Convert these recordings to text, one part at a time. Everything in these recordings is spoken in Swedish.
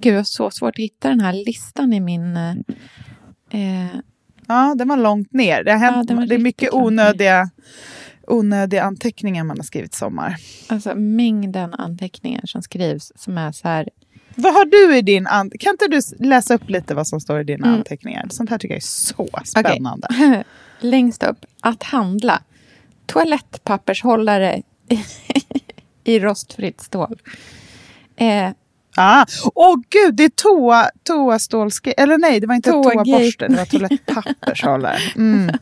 Gud, det var så svårt att hitta den här listan i min... Eh, Ja, den var långt ner. Det, har hänt, Ja, det är mycket onödiga, onödiga anteckningar man har skrivit sommar. alltså mängden anteckningar som skrivs som är så här... Vad har du i din an- Kan inte du läsa upp lite vad som står i dina Mm. anteckningar? Sånt här tycker jag är så spännande. Längst upp, att handla. Toalettpappershållare i rostfritt stål. Eh, Ah. Åh gud, det är toa, toastålsgrej. Eller nej, det var inte toaborste, det var toalettpappershållare. Mm.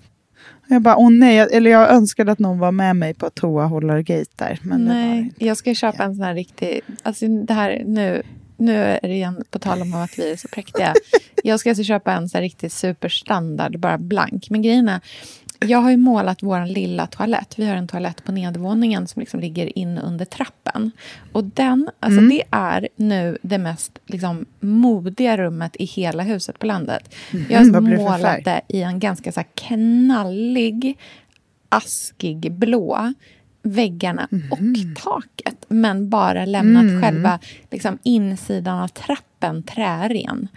Jag bara, åh nej, jag- eller jag önskade att någon var med mig på toahållargate där. Men nej, jag ska köpa en sån här riktig... Alltså det här, nu, nu är det igen på tal om att vi är så präktiga. Jag ska alltså köpa en sån här riktig superstandard, bara blank. Men grejen är, jag har ju målat vår lilla toalett. Vi har en toalett på nedervåningen som liksom ligger in under trappen. Och den, alltså det är nu det mest liksom, modiga rummet i hela huset på landet. jag det för har färg? målat det i en ganska så här knallig, askig blå. Väggarna Mhm. och taket. Men bara lämnat Mm. själva liksom, insidan av trappen trären.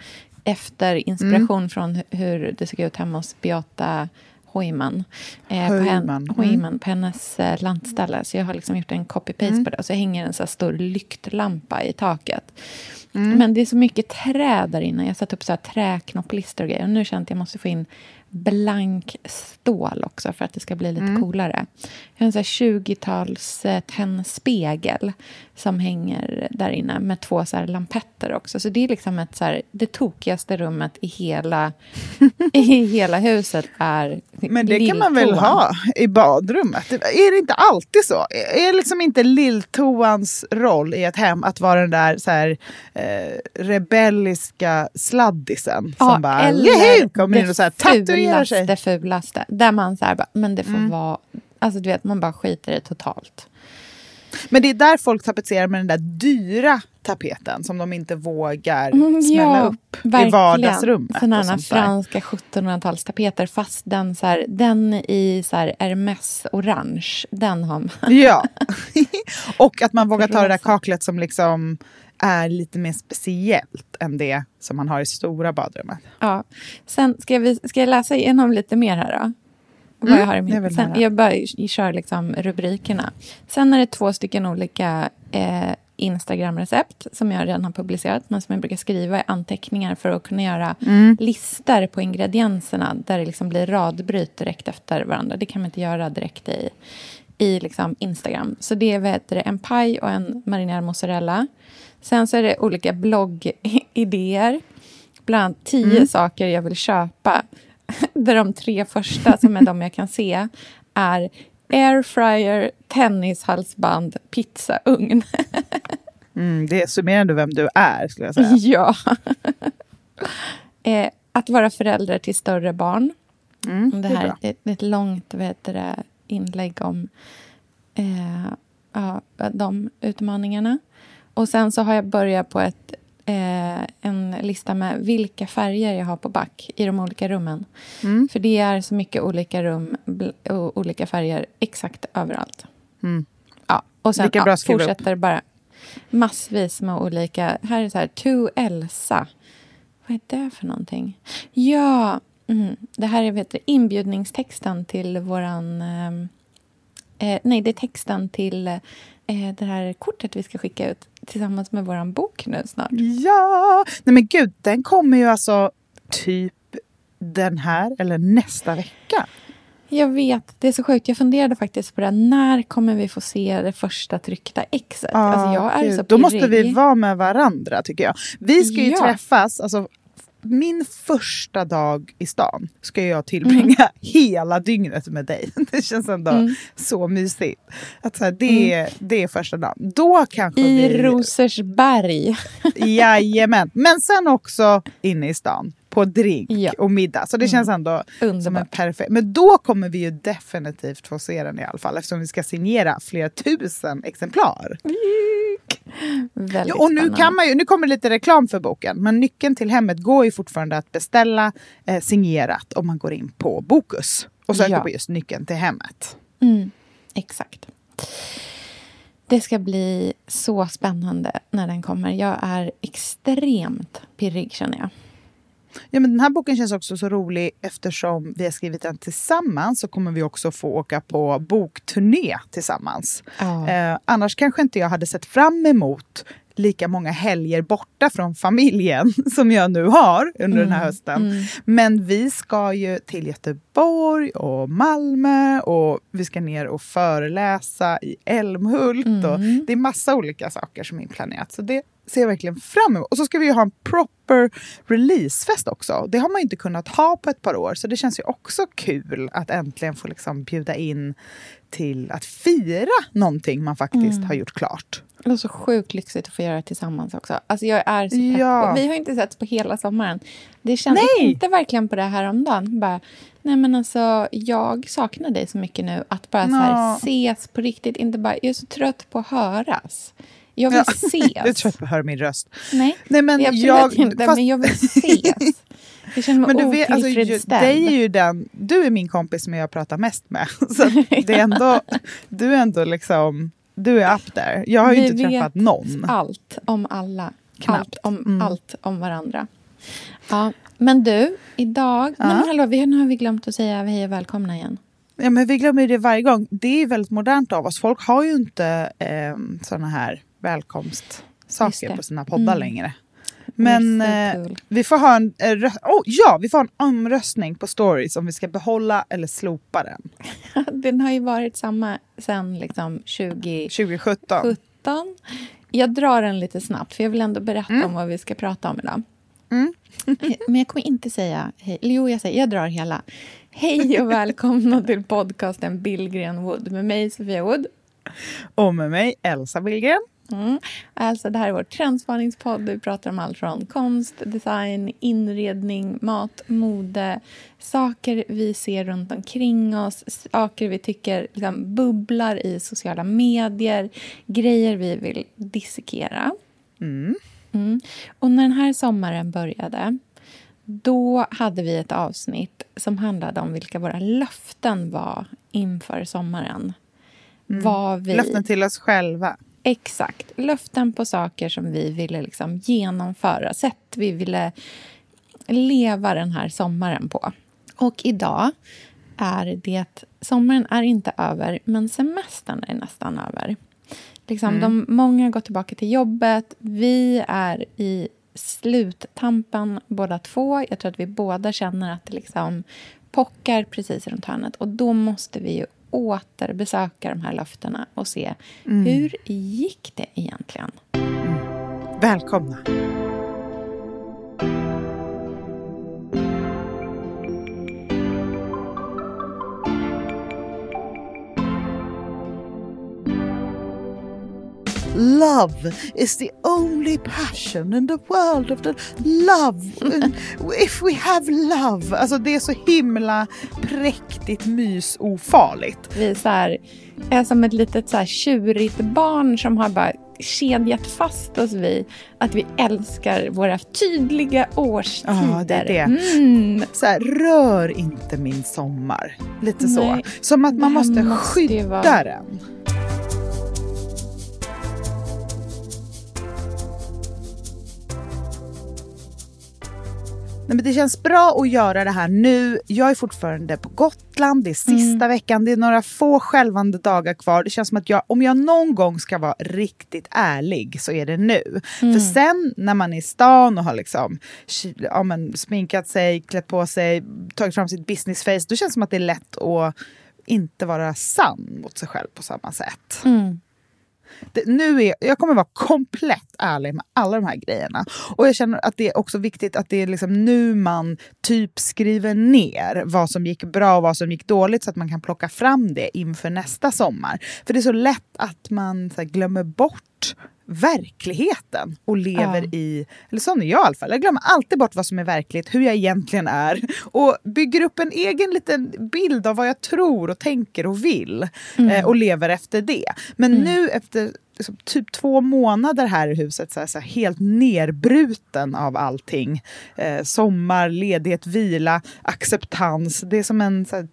Efter inspiration Mm. från hu- hur det såg ut hemma hos Beata Hoiman. Eh, på, hen, mm. På hennes eh, lantställe. Så jag har liksom gjort en copy-paste Mm. på det. Och så hänger en så stor lyktlampa i taket. Mm. Men det är så mycket träd där inne. Jag har satt upp så här träknopplistor och grejer. Och nu känner jag att jag måste få in blank stål också för att det ska bli lite Mm. coolare. Jag har en så här 20-tals eh, tändspegel som hänger där inne med två så lampetter också. Så det är liksom ett så här, det tokigaste rummet i hela, i hela huset är Men det kan man väl lilltoan. ha i badrummet? Är det inte alltid så? Är liksom inte lilltoans roll i ett hem att vara den där så här, eh, rebelliska sladdisen som bara "Jehu!" kommer in och så här, tatuerar sig? Det fulaste. Där man så här, bara, men det får Mm. vara... Alltså du vet, man bara skiter i det totalt. Men det är där folk tapetserar med den där dyra tapeten som de inte vågar Mm, smälla ja, upp i vardagsrummet. Sådana och här franska 1700-talstapeter, fast den, så här, den i så här Hermes orange, den har man. Ja. och att man vågar ta det där kaklet som liksom är lite mer speciellt än det som man har i stora badrummet. Ja. Sen ska, vi, ska jag läsa igenom lite mer här då? Vad Mm, jag, har i min, sen, jag bara kör liksom rubrikerna. Sen är det två stycken olika eh, Instagram-recept som jag redan har publicerat men som jag brukar skriva i anteckningar för att kunna göra Mm. listor på ingredienserna där det liksom blir radbryt direkt efter varandra. Det kan man inte göra direkt i, i liksom Instagram. Så det är det, en paj och en marinerad mozzarella. Sen så är det olika bloggidéer. Bland annat tio Mm. saker jag vill köpa. Där de tre första, som är de jag kan se, är airfryer, tennishalsband, pizzaugn. Mm, det summerar ändå vem du är, skulle jag säga. ja. eh, att vara förälder till större barn. Mm, Det är här är ett, ett långt det, inlägg om eh, ja, de utmaningarna. Och sen så har jag börjat på ett, eh, en lista med vilka färger jag har på back i de olika rummen. Mm. För det är så mycket olika rum och olika färger exakt överallt. Mm. Ja, och sen ja, skriva upp. fortsätter bara massvis med olika... Här är så här, to Elsa. Vad är det för någonting? Ja, mm, det här är vet du, inbjudningstexten till våran... ehm, Eh, nej, det är texten till eh, det här kortet vi ska skicka ut tillsammans med våran bok nu snart. Ja! Nej men gud, den kommer ju alltså typ den här eller nästa vecka. Jag vet, det är så sjukt. Jag funderade faktiskt på det. När kommer vi få se det första tryckta exet? alltså jag är gud. så Då måste vi vara med varandra tycker jag. Vi ska ju Ja. träffas, alltså min första dag i stan ska jag tillbringa mm. hela dygnet med dig. Det känns ändå mm. så mysigt. Att så här, det, mm. det är första dagen. Då kanske I vi... Rosersberg. Jajamän. Men sen också inne i stan på drink ja. och middag. Så det känns mm. ändå Underbart. som en perfekt... Men då kommer vi ju definitivt få se den i alla fall eftersom vi ska signera flera tusen exemplar. Ja, och nu, kan man ju, nu kommer lite reklam för boken, men nyckeln till hemmet går ju fortfarande att beställa eh, signerat om man går in på Bokus och söker ja. på just nyckeln till hemmet. Mm, exakt. Det ska bli så spännande när den kommer. Jag är extremt pirrig känner jag. Ja, men den här boken känns också så rolig eftersom vi har skrivit den tillsammans så kommer vi också få åka på bokturné tillsammans. Oh. Eh, annars kanske inte jag hade sett fram emot lika många helger borta från familjen som jag nu har under mm. den här mm, hösten. Mm. Men vi ska ju till Göteborg och Malmö och vi ska ner och föreläsa i Älmhult. Mm. Och det är massa olika saker som är inplanerat. Så det ser jag verkligen fram emot. Och så ska vi ha en proper releasefest också. Det har man inte kunnat ha på ett par år. Så det känns ju också kul att äntligen få liksom bjuda in till att fira någonting man faktiskt mm. har gjort klart. Det är så sjukt lyxigt att få göra det tillsammans också. Alltså jag är så pepp. Ja. Vi har inte setts på hela sommaren. Det känns inte verkligen på det här om dagen. Bara, nej men alltså, jag saknar dig så mycket nu. Att bara no. så här, ses på riktigt. Inte bara, jag är så trött på att höras. Jag vill ja. ses. du är trött på att höra min röst. Nej, nej men jag, jag, inte, fast... men jag vill ses. Jag känner mig men du vet, alltså, dig är ju den, Du är min kompis som jag pratar mest med. Så det är ändå, du är ändå liksom... Du är up there. Jag har ju inte träffat någon. Vi vet allt om alla. Knappt. Allt om, mm. allt om varandra. Ja, men du, idag... Ja. Men hallå, vi, nu har vi glömt att säga hej och välkomna igen. Ja, men vi glömmer det varje gång. Det är väldigt modernt av oss. Folk har ju inte eh, såna här välkomstsaker på sina poddar mm. längre. Men eh, cool. vi får ha en, eh, oh, ja, vi får en omröstning på stories om vi ska behålla eller slopa den. den har ju varit samma sen liksom 20... 2017. 17. Jag drar den lite snabbt, för jag vill ändå berätta mm. om vad vi ska prata om idag. Mm. Men jag kommer inte säga hej. Jo, jag säger, jag drar hela. Hej och välkomna till podcasten Billgren Wood med mig, Sofia Wood. Och med mig, Elsa Billgren. Mm. Alltså, det här är vår trendspaningspodd. Vi pratar om allt från konst, design, inredning, mat, mode, saker vi ser runt omkring oss, saker vi tycker liksom, bubblar i sociala medier, grejer vi vill dissekera. Mm. Mm. Och när den här sommaren började då hade vi ett avsnitt som handlade om vilka våra löften var inför sommaren. Mm. Vad vi... Löften till oss själva. Exakt. Löften på saker som vi ville liksom genomföra. Sätt vi ville leva den här sommaren på. Och idag är det... Sommaren är inte över, men semestern är nästan över. Liksom, mm. de, många har gått tillbaka till jobbet. Vi är i sluttampen båda två. Jag tror att vi båda känner att det liksom pockar precis runt hörnet. Och då måste vi ju återbesöka de här löftena och se mm. hur gick det egentligen? Mm. Välkomna! Love is the only passion in the world of the love. If we have love. Alltså det är så himla präktigt mysofarligt. Vi så här, är som ett litet så här tjurigt barn som har bara kedjat fast oss vid att vi älskar våra tydliga årstider. Ja, det är det. Mm. Så här, rör inte min sommar. Lite Nej, så. Som att man måste, måste skydda vara... den. Nej, men det känns bra att göra det här nu. Jag är fortfarande på Gotland, det är sista mm. veckan, det är några få skälvande dagar kvar. Det känns som att jag, om jag någon gång ska vara riktigt ärlig så är det nu. Mm. För sen när man är i stan och har liksom, ja, men, sminkat sig, klätt på sig, tagit fram sitt businessface, då känns det som att det är lätt att inte vara sann mot sig själv på samma sätt. Mm. Det, nu är, jag kommer vara komplett ärlig med alla de här grejerna. Och jag känner att det är också viktigt att det är liksom nu man typ skriver ner vad som gick bra och vad som gick dåligt så att man kan plocka fram det inför nästa sommar. För det är så lätt att man här, glömmer bort verkligheten och lever ja. i, eller sån är jag i alla fall, jag glömmer alltid bort vad som är verkligt, hur jag egentligen är och bygger upp en egen liten bild av vad jag tror och tänker och vill mm. eh, och lever efter det. Men mm. nu efter liksom, typ två månader här i huset så här, så här, helt nerbruten av allting. Eh, sommar, ledighet, vila, acceptans. Det är som en så här,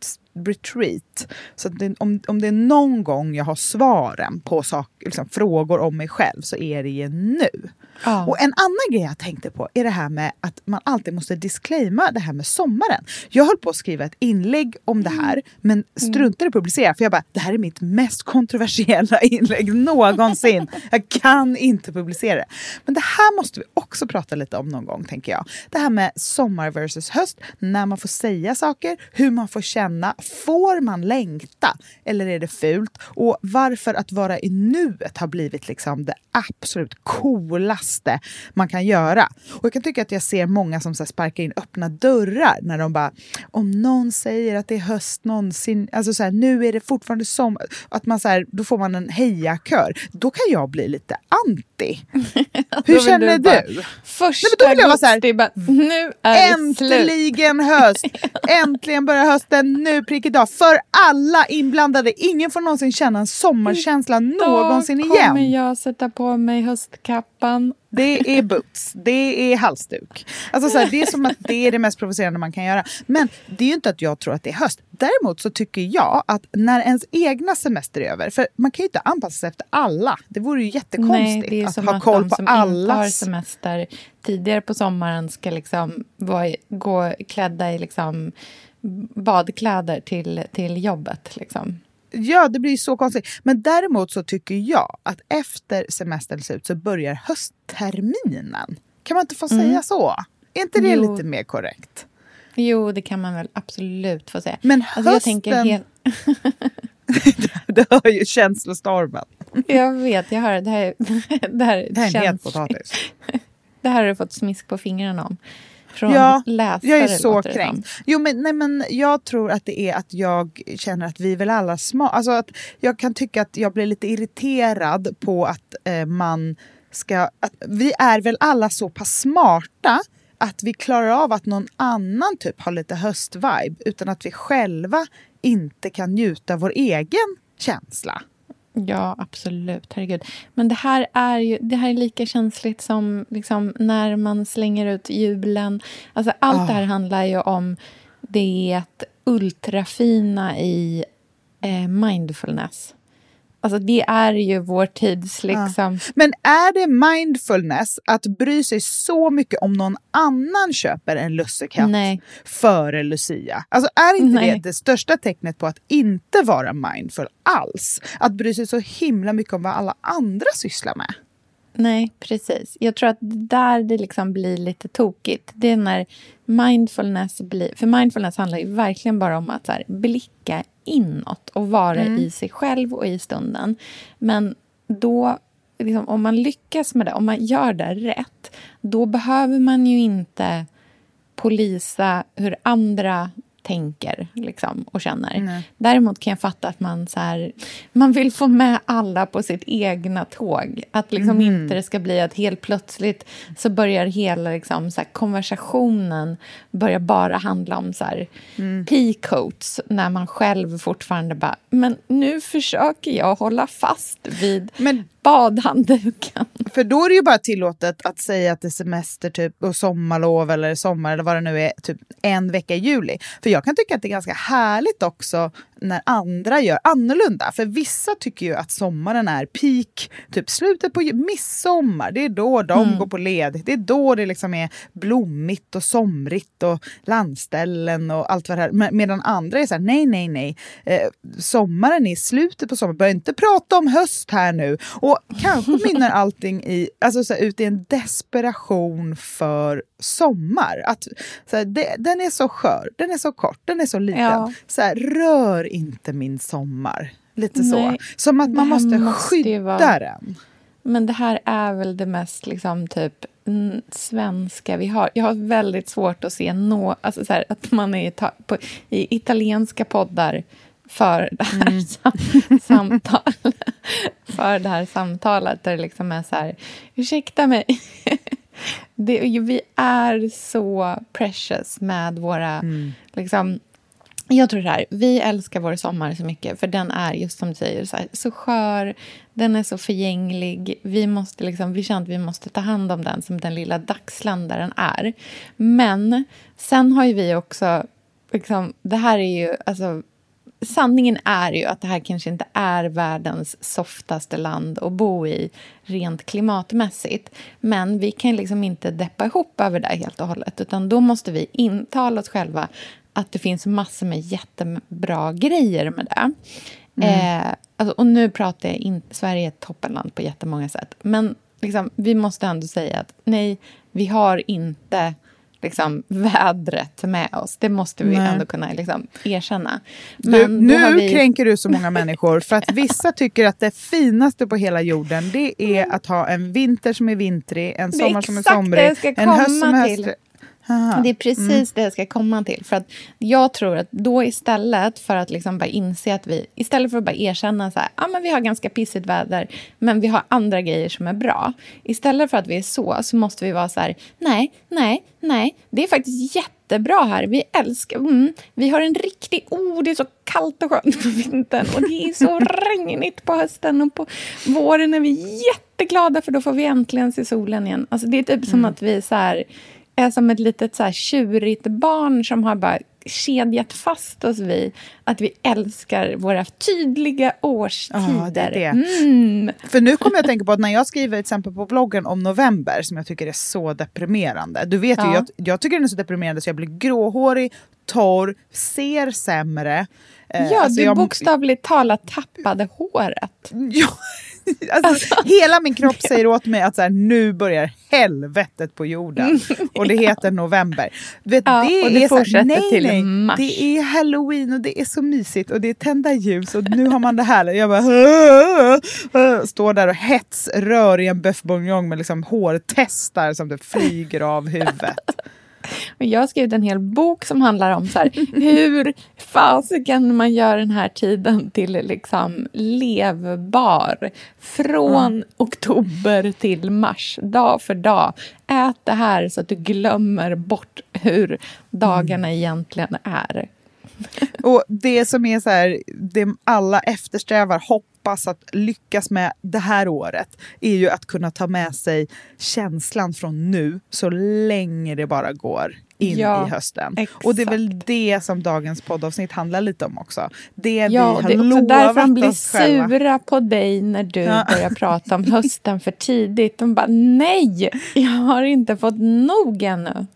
retreat. Så det, om, om det är någon gång jag har svaren på sak, liksom, frågor om mig själv så är det ju nu. Ja. Och en annan grej jag tänkte på är det här med att man alltid måste disclaima det här med sommaren. Jag höll på att skriva ett inlägg om det här men mm. struntade i att publicera för jag bara, det här är mitt mest kontroversiella inlägg någonsin. jag kan inte publicera det. Men det här måste vi också prata lite om någon gång tänker jag. Det här med sommar versus höst, när man får säga saker, hur man får känna. Får man längta eller är det fult? Och varför att vara i nuet har blivit liksom det absolut coolaste bästa man kan göra. Och jag kan tycka att jag ser många som så sparkar in öppna dörrar när de bara, om någon säger att det är höst någonsin, alltså så här, nu är det fortfarande sommar, att man så här, då får man en hejakör. Då kan jag bli lite anti. Hur känner du? Bara, du? Första Nej, augusti, bara, nu är Äntligen höst! Äntligen börjar hösten, nu prick idag. För alla inblandade, ingen får någonsin känna en sommarkänsla någonsin igen. Då kommer jag sätta på mig höstkappan det är boots, det är halsduk. Alltså så här, det är som att det är det mest provocerande man kan göra. Men det är ju inte att jag tror att det är höst. Däremot så tycker jag att när ens egna semester är över, för man kan ju inte anpassa sig efter alla. Det vore ju jättekonstigt Nej, att ha koll på allas... som inte har semester tidigare på sommaren ska liksom vara, gå klädda i liksom badkläder till, till jobbet. Liksom. Ja, det blir så konstigt. Men däremot så tycker jag att efter semestern ser ut så börjar höstterminen. Kan man inte få mm. säga så? Är inte det jo. lite mer korrekt? Jo, det kan man väl absolut få säga. Men hösten... Alltså, jag tänker helt... det hör ju känslostormen. jag vet, jag hör det. Här, det här, det här är en het potatis. det här har du fått smisk på fingrarna om från ja, läsare. Jag är så kränkt. Jo, men, nej, men jag tror att det är att jag känner att vi är väl alla små. Alltså att jag kan tycka att jag blir lite irriterad på att eh, man ska... Att vi är väl alla så pass smarta att vi klarar av att någon annan typ har lite höstvibe utan att vi själva inte kan njuta vår egen känsla. Ja, absolut. Herregud. Men det här är ju det här är lika känsligt som liksom, när man slänger ut julen. Alltså, allt oh. det här ah. handlar ju om det ultrafina i eh, mindfulness. Alltså det är ju vår tids liksom... Ja. Men är det mindfulness att bry sig så mycket om någon annan köper en lussekatt Nej. före Lucia? Alltså är inte Nej. det det största tecknet på att inte vara mindful alls? Att bry sig så himla mycket om vad alla andra sysslar med? Nej, precis. Jag tror att där det liksom blir lite tokigt, det är när mindfulness blir... För mindfulness handlar ju verkligen bara om att så här, blicka inåt och vara mm. i sig själv och i stunden. Men då, liksom, om man lyckas med det, om man gör det rätt, då behöver man ju inte polisa hur andra tänker liksom, och känner. Mm. Däremot kan jag fatta att man, så här, man vill få med alla på sitt egna tåg. Att liksom mm. inte det ska bli att helt plötsligt så börjar hela liksom, så här, konversationen börja bara handla om så här, mm. peacoats när man själv fortfarande bara men nu försöker jag hålla fast vid men badhandduken. För då är det ju bara tillåtet att säga att det är semester typ, och sommarlov eller sommar eller vad det nu är, typ en vecka i juli. För jag kan tycka att det är ganska härligt också när andra gör annorlunda. För vissa tycker ju att sommaren är peak, typ slutet på midsommar. Det är då de mm. går på ledigt. Det är då det liksom är blommigt och somrigt och landställen och allt vad det är. Medan andra är så här, nej, nej, nej. Eh, sommaren är slutet på sommaren. Börja inte prata om höst här nu. Och kanske mynnar allting i, alltså så här, ut i en desperation för sommar. Att, så här, det, den är så skör, den är så kort, den är så liten. Ja. Så här, rör inte min sommar. Lite så. Som att man måste, måste skydda vara... den. Men det här är väl det mest liksom, typ, svenska vi har. Jag har väldigt svårt att se nå, alltså, så här, att man är på, i italienska poddar för det här mm. sam samtalet. för det här samtalet där det liksom är så här, ursäkta mig. det, vi är så precious med våra mm. liksom, jag tror det här, vi älskar vår sommar så mycket för den är just som du säger så, här, så skör, den är så förgänglig. Vi, måste liksom, vi känner att vi måste ta hand om den som den lilla dagsländaren är. Men sen har ju vi också, liksom, det här är ju, alltså sanningen är ju att det här kanske inte är världens softaste land att bo i rent klimatmässigt. Men vi kan liksom inte deppa ihop över det helt och hållet. Utan då måste vi intala oss själva att det finns massor med jättebra grejer med det. Mm. Eh, alltså, och nu pratar jag inte... Sverige är ett toppenland på jättemånga sätt. Men liksom, vi måste ändå säga att nej, vi har inte liksom, vädret med oss. Det måste vi Nej. ändå kunna liksom, erkänna. Du, nu vi... kränker du så många människor. För att vissa tycker att det finaste på hela jorden det är mm. att ha en vinter som är vintrig, en sommar som är somrig, en höst som är höstrig. Aha. Det är precis mm. det jag ska komma till. För att Jag tror att då istället för att liksom bara inse att vi... Istället för att bara erkänna att ah, vi har ganska pissigt väder men vi har andra grejer som är bra. Istället för att vi är så, så måste vi vara så här... Nej, nej, nej. Det är faktiskt jättebra här. Vi älskar... Mm, vi har en riktig... Oh, det är så kallt och skönt på vintern och det är så regnigt på hösten och på våren är vi jätteglada för då får vi äntligen se solen igen. Alltså, det är typ som mm. att vi så här är som ett litet så här tjurigt barn som har bara kedjat fast oss vid att vi älskar våra tydliga årstider. Ja, det är det. Mm. För nu kommer jag att tänka på att när jag skriver exempel på bloggen om november som jag tycker är så deprimerande. Du vet ja. ju, jag, jag tycker den är så deprimerande så jag blir gråhårig, torr, ser sämre. Eh, ja, alltså du jag... bokstavligt talat tappade håret. Ja, alltså, alltså. Hela min kropp säger åt mig att så här, nu börjar helvetet på jorden. Och det heter november. Vet, ja, det och det är fortsätter så här, nej, till nej, mars. Det är halloween och det är så mysigt och det är tända ljus och nu har man det här. Jag bara står där och hetsrör i en boeuf bourguignon med liksom hårtestar som det flyger av huvudet. Jag har skrivit en hel bok som handlar om så här, hur fasiken man gör den här tiden till liksom levbar. Från mm. oktober till mars, dag för dag. Ät det här så att du glömmer bort hur dagarna mm. egentligen är. Och det som är så här, det alla eftersträvar, hoppas att lyckas med det här året är ju att kunna ta med sig känslan från nu så länge det bara går in ja, i hösten. Exakt. Och det är väl det som dagens poddavsnitt handlar lite om också. Det ja, vi har det är också därför de blir sura på dig när du ja. börjar prata om hösten för tidigt. De bara nej, jag har inte fått nog ännu.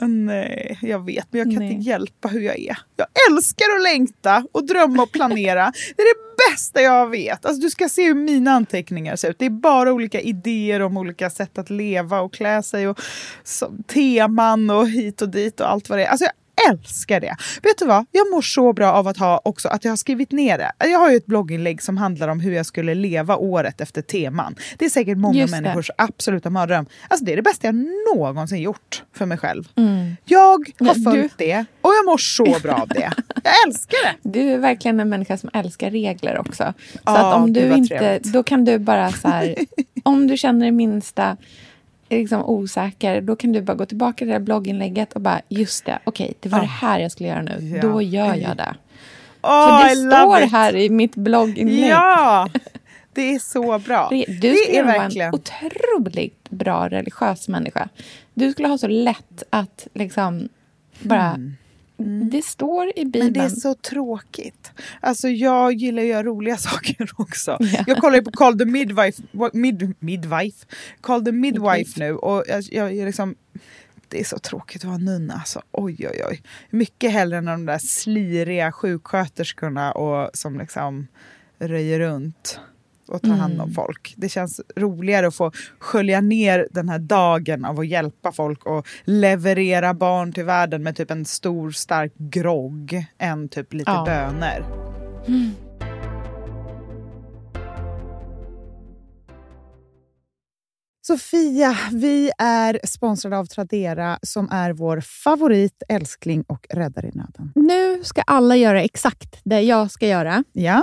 Nej, jag vet, men jag kan Nej. inte hjälpa hur jag är. Jag älskar att längta och drömma och planera. Det är det bästa jag vet. Alltså, du ska se hur mina anteckningar ser ut. Det är bara olika idéer om olika sätt att leva och klä sig och som, teman och hit och dit och allt vad det är. Alltså, jag älskar det. Vet du vad? Jag mår så bra av att ha också att jag har skrivit ner det. Jag har ju ett blogginlägg som handlar om hur jag skulle leva året efter teman. Det är säkert många människors absoluta mardröm. Alltså det är det bästa jag någonsin gjort för mig själv. Mm. Jag har ja, följt du... det och jag mår så bra av det. Jag älskar det. Du är verkligen en människa som älskar regler också. Så ja, att om du inte, trevligt. då kan du bara så här, om du känner det minsta liksom osäker, då kan du bara gå tillbaka till det här blogginlägget och bara, just det, okej, okay, det var oh. det här jag skulle göra nu. Ja. Då gör jag det. Oh, För det står it. här i mitt blogginlägg. Ja, det är så bra. Du det skulle vara en otroligt bra religiös människa. Du skulle ha så lätt att liksom bara mm. Mm. Det står i Bibeln. Men det är så tråkigt. Alltså jag gillar att göra roliga saker också. Yeah. Jag kollar på Call the Midwife, mid, midwife, Call the Midwife nu och jag, jag liksom det är så tråkigt att vara nunna. Alltså, oj, oj, oj. Mycket hellre än de där sliriga sjuksköterskorna och, som liksom röjer runt och ta hand om mm. folk. Det känns roligare att få skölja ner den här dagen av att hjälpa folk och leverera barn till världen med typ en stor stark grogg än typ lite ja. böner. Mm. Sofia, vi är sponsrade av Tradera som är vår favorit, älskling och räddare i nöden. Nu ska alla göra exakt det jag ska göra. Ja.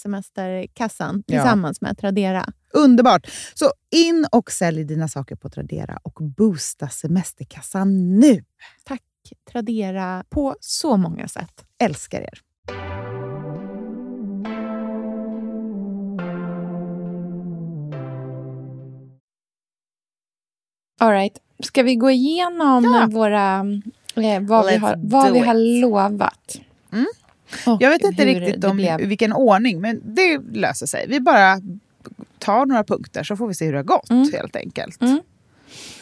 semesterkassan tillsammans ja. med Tradera. Underbart! Så in och sälj dina saker på Tradera och boosta semesterkassan nu. Tack Tradera på så många sätt. Älskar er. All right. Ska vi gå igenom ja. våra, eh, vad, vi har, vad vi har lovat? Mm. Jag vet inte riktigt om vilken ordning, men det löser sig. Vi bara tar några punkter så får vi se hur det har gått mm. helt enkelt. Mm.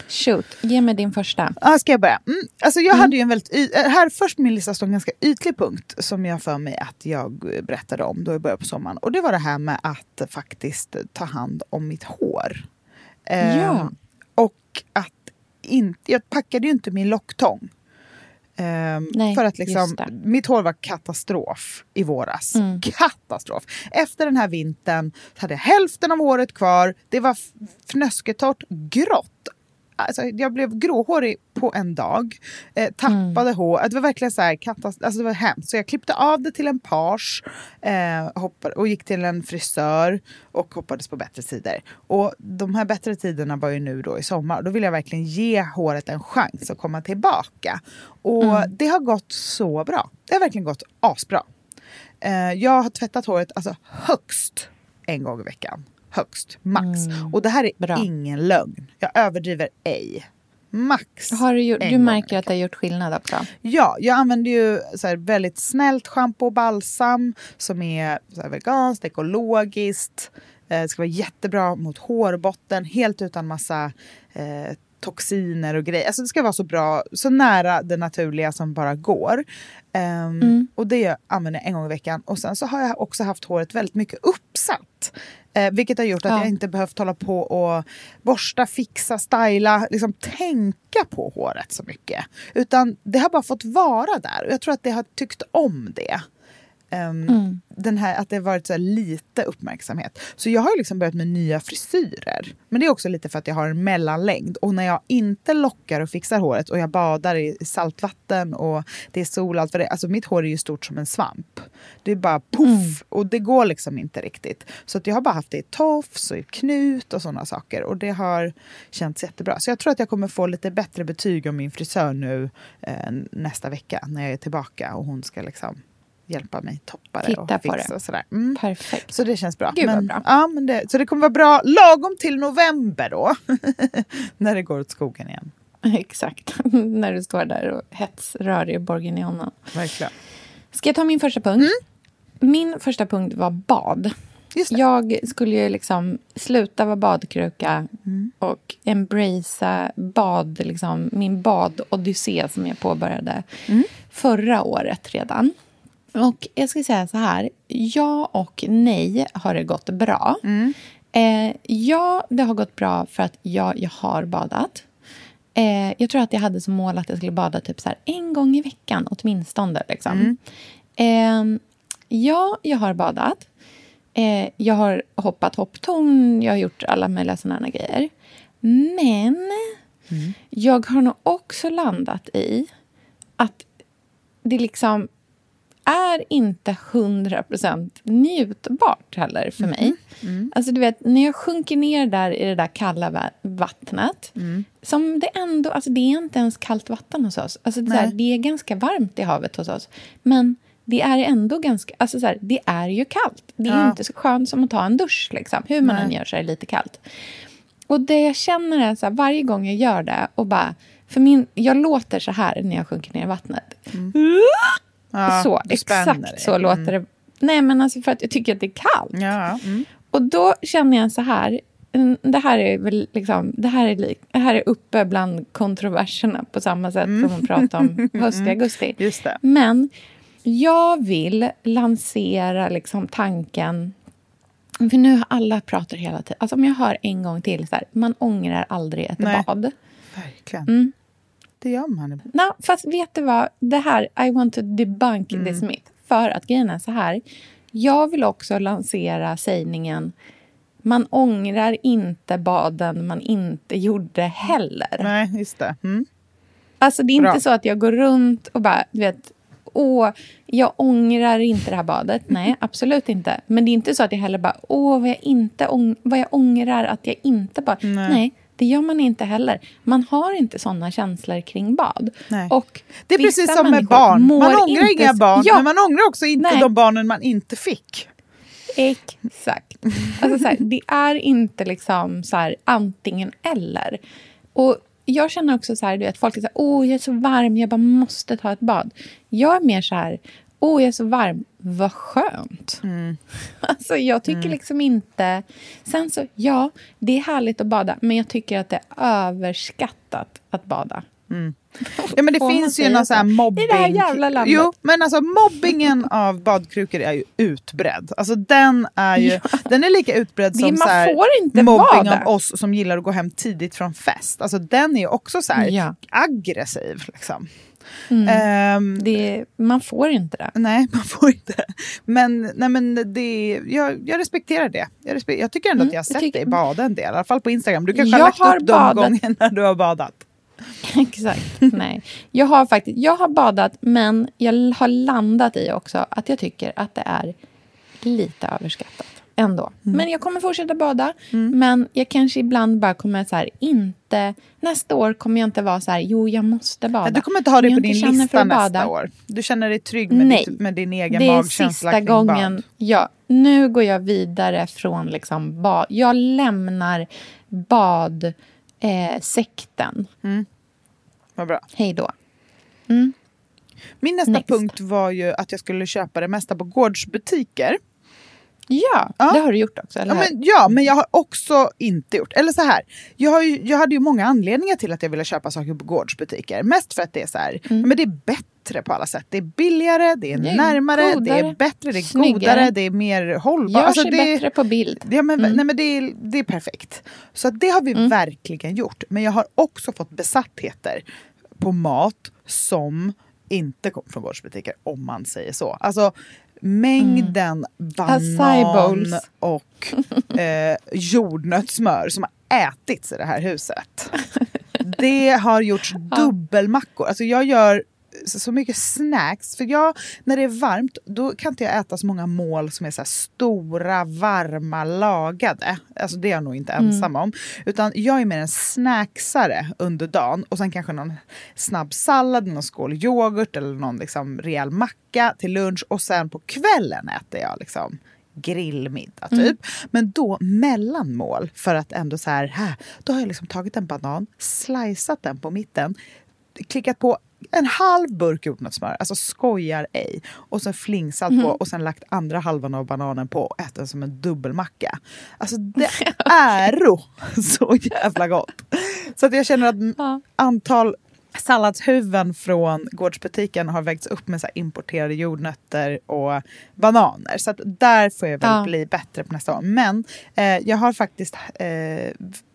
Shoot, ge mig din första. Ja, ska jag börja? Mm. Alltså jag mm. hade ju en väldigt... Äh, här först min lista stod en ganska ytlig punkt som jag för mig att jag berättade om då i början på sommaren. Och det var det här med att faktiskt ta hand om mitt hår. Ja. Ehm, och att inte... Jag packade ju inte min locktång. Um, Nej, för att liksom, mitt hår var katastrof i våras. Mm. Katastrof! Efter den här vintern hade jag hälften av håret kvar. Det var fnösketort, grått alltså, jag blev gråhårig på en dag. Eh, tappade mm. hår. Det var verkligen så här, katast- alltså, det var hemskt. Så jag klippte av det till en page eh, hoppade, och gick till en frisör och hoppades på bättre tider. Och de här bättre tiderna var ju nu då i sommar. Då vill jag verkligen ge håret en chans att komma tillbaka. Och mm. det har gått så bra. Det har verkligen gått asbra. Eh, jag har tvättat håret alltså högst en gång i veckan högst, max. Mm. Och det här är Bra. ingen lögn. Jag överdriver ej. Max. Har du, gjort, du märker att det har gjort skillnad också? Ja, jag använder ju så här väldigt snällt schampo och balsam som är så här veganskt, ekologiskt. Eh, ska vara jättebra mot hårbotten, helt utan massa eh, toxiner och grejer. Alltså det ska vara så bra, så nära det naturliga som bara går. Um, mm. Och det använder jag en gång i veckan. Och sen så har jag också haft håret väldigt mycket uppsatt. Eh, vilket har gjort att ja. jag inte behövt hålla på och borsta, fixa, styla, liksom tänka på håret så mycket. Utan det har bara fått vara där och jag tror att det har tyckt om det. Um, mm. den här, att det har varit så lite uppmärksamhet. Så jag har liksom börjat med nya frisyrer. Men det är också lite för att jag har en mellanlängd. Och när jag inte lockar och fixar håret och jag badar i saltvatten och det är sol och allt vad det. Alltså mitt hår är ju stort som en svamp. Det är bara poff! Mm. Och det går liksom inte riktigt. Så att jag har bara haft det i tofs och i knut och sådana saker. Och det har känts jättebra. Så jag tror att jag kommer få lite bättre betyg om min frisör nu eh, nästa vecka när jag är tillbaka och hon ska liksom hjälpa mig toppa det Titta och fixa det. och sådär. Mm. Perfekt. Så det känns bra. Gud, men, bra. Ja, men det, så det kommer vara bra lagom till november då. när det går åt skogen igen. Exakt. när du står där och hetsrör i Borginiana. Verkligen. Ska jag ta min första punkt? Mm. Min första punkt var bad. Jag skulle ju liksom sluta vara badkruka mm. och embracea bad, liksom, min badodyssé som jag påbörjade mm. förra året redan. Och jag ska säga så här, ja och nej har det gått bra. Mm. Eh, ja, det har gått bra för att ja, jag har badat. Eh, jag tror att jag hade som mål att jag skulle bada typ så en gång i veckan åtminstone. Liksom. Mm. Eh, ja, jag har badat. Eh, jag har hoppat hopptorn, jag har gjort alla möjliga sådana grejer. Men jag har nog också landat i att det liksom är inte 100% njutbart heller för mig. Alltså du vet, när jag sjunker ner där i det där kalla va- vattnet som det ändå, alltså det är inte ens kallt vatten hos oss. Alltså det, är här, det är ganska varmt i havet hos oss. Men det är ändå ganska, alltså så här, det är ju kallt. Det är Ja. inte så skönt som att ta en dusch liksom. Hur man Nej. än gör så är det lite kallt. Och det jag känner är så här, varje gång jag gör det och bara, för min, jag låter så här när jag sjunker ner i vattnet. Ja, så, exakt dig. så låter det. Nej men alltså för att jag tycker att det är kallt. Ja, mm. Och då känner jag så här, mm, det här är väl liksom, det här är, lik, det här är uppe bland kontroverserna på samma sätt som att prata om höst i augusti. Just det. Men jag vill lansera liksom tanken, för nu alla pratar hela tiden, alltså om jag hör en gång till så här, man ångrar aldrig ett Nej. bad. Verkligen. Mm. Det gör man. No, fast vet du vad? Det här, I want to debunk this myth. För att grejen är så här. Jag vill också lansera sägningen man ångrar inte baden man inte gjorde heller. Nej, just det. Mm. Alltså det är Bra. inte så att jag går runt och bara, du vet, åh, jag ångrar inte det här badet. Nej, absolut inte. Men det är inte så att jag heller bara, åh, vad jag, inte ång- vad jag ångrar att jag inte bad. Nej. Nej. Det gör man inte heller. Man har inte såna känslor kring bad. Nej. Och Det är precis som med barn. Man ångrar inte inga barn, Ja, men man ångrar också inte Nej. de barnen man inte fick. Exakt. Alltså så här, det är inte liksom så här, antingen eller. Och jag känner också så här, du vet, folk är så här, åh jag är så varm, jag bara måste ta ett bad. Jag är mer så här, åh jag är så varm, vad skönt. Alltså jag tycker liksom inte... Sen så, ja, det är härligt att bada, men jag tycker att det är överskattat att bada. Ja, men det finns ju någon sån här mobbing. I det här jävla landet. Jo, men alltså mobbingen av badkrukor är ju utbredd. Alltså den är ju den är lika utbredd Det- som så här, mobbing bada. av oss som gillar att gå hem tidigt från fest. Alltså den är ju också så här Ja. aggressiv. Liksom. Mm. Ehm, Det, man får inte det. Nej, man får inte. Men, nej, men det, jag, jag respekterar det. Jag, respek- jag tycker ändå att jag har sett tycker- dig bada en del. I alla fall på Instagram. Du kanske har Jag lagt har upp de gångerna du har badat. Exakt. Nej. Jag har faktiskt jag har badat, men jag har landat i också att jag tycker att det är lite överskattat ändå. Men jag kommer fortsätta bada. Men jag kanske ibland bara kommer så här, inte... Nästa år kommer jag inte vara så här, jo, jag måste bada. Ja, du kommer inte ha det på din lista nästa bada, år. Du känner dig trygg med, Nej. ditt, med din egen Det är magkänsla sista kring gången. bad. Ja, nu går jag vidare från liksom bad. Jag lämnar badsekten. Eh, sekten. Vad bra. Hej då. Min nästa Next. punkt var ju att jag skulle köpa det mesta på gårdsbutiker. Ja, Ja. det har du gjort också, eller Ja men, ja, men jag har också inte gjort. Eller så här, jag, har ju, jag hade ju många anledningar till att jag ville köpa saker på gårdsbutiker. Mest för att det är så här, ja, men det är bättre på alla sätt. Det är billigare, det är Mm. Det är närmare, det godare, är bättre, det är snyggare. godare, det är mer hållbart. Gör Alltså, sig det, bättre på bild. Ja, men, Mm. nej, men det, är, det är perfekt. Så det har vi verkligen gjort. Men jag har också fått besattheter på mat som inte kommer från gårdsbutiker, om man säger så. Alltså mängden Acai banan och eh, jordnötssmör som har ätits i det här huset. Det har gjorts dubbelmackor. Alltså jag gör så mycket snacks. För jag, när det är varmt, då kan inte jag äta så många mål som är så stora, varma, lagade. Alltså det är jag nog inte ensam om. Utan jag är mer en snacksare under dagen. Och sen kanske någon snabb sallad, någon skål yoghurt eller någon liksom rejäl macka till lunch. Och sen på kvällen äter jag liksom grillmiddag typ. Men då mellanmål för att ändå så här, här, då har jag liksom tagit en banan, slicat den på mitten, klickat på en halv burk jordnötssmör, alltså skojar ej. Och sen flingsalt på och sen lagt andra halvan av bananen på och ätit den som en dubbelmacka. Alltså det är så jävla gott. Så att jag känner att Ja. antal salladshuvuden från gårdsbutiken har vägts upp med så importerade jordnötter och bananer. Så där får jag väl Ja. bli bättre på nästa år. Men eh, jag har faktiskt eh,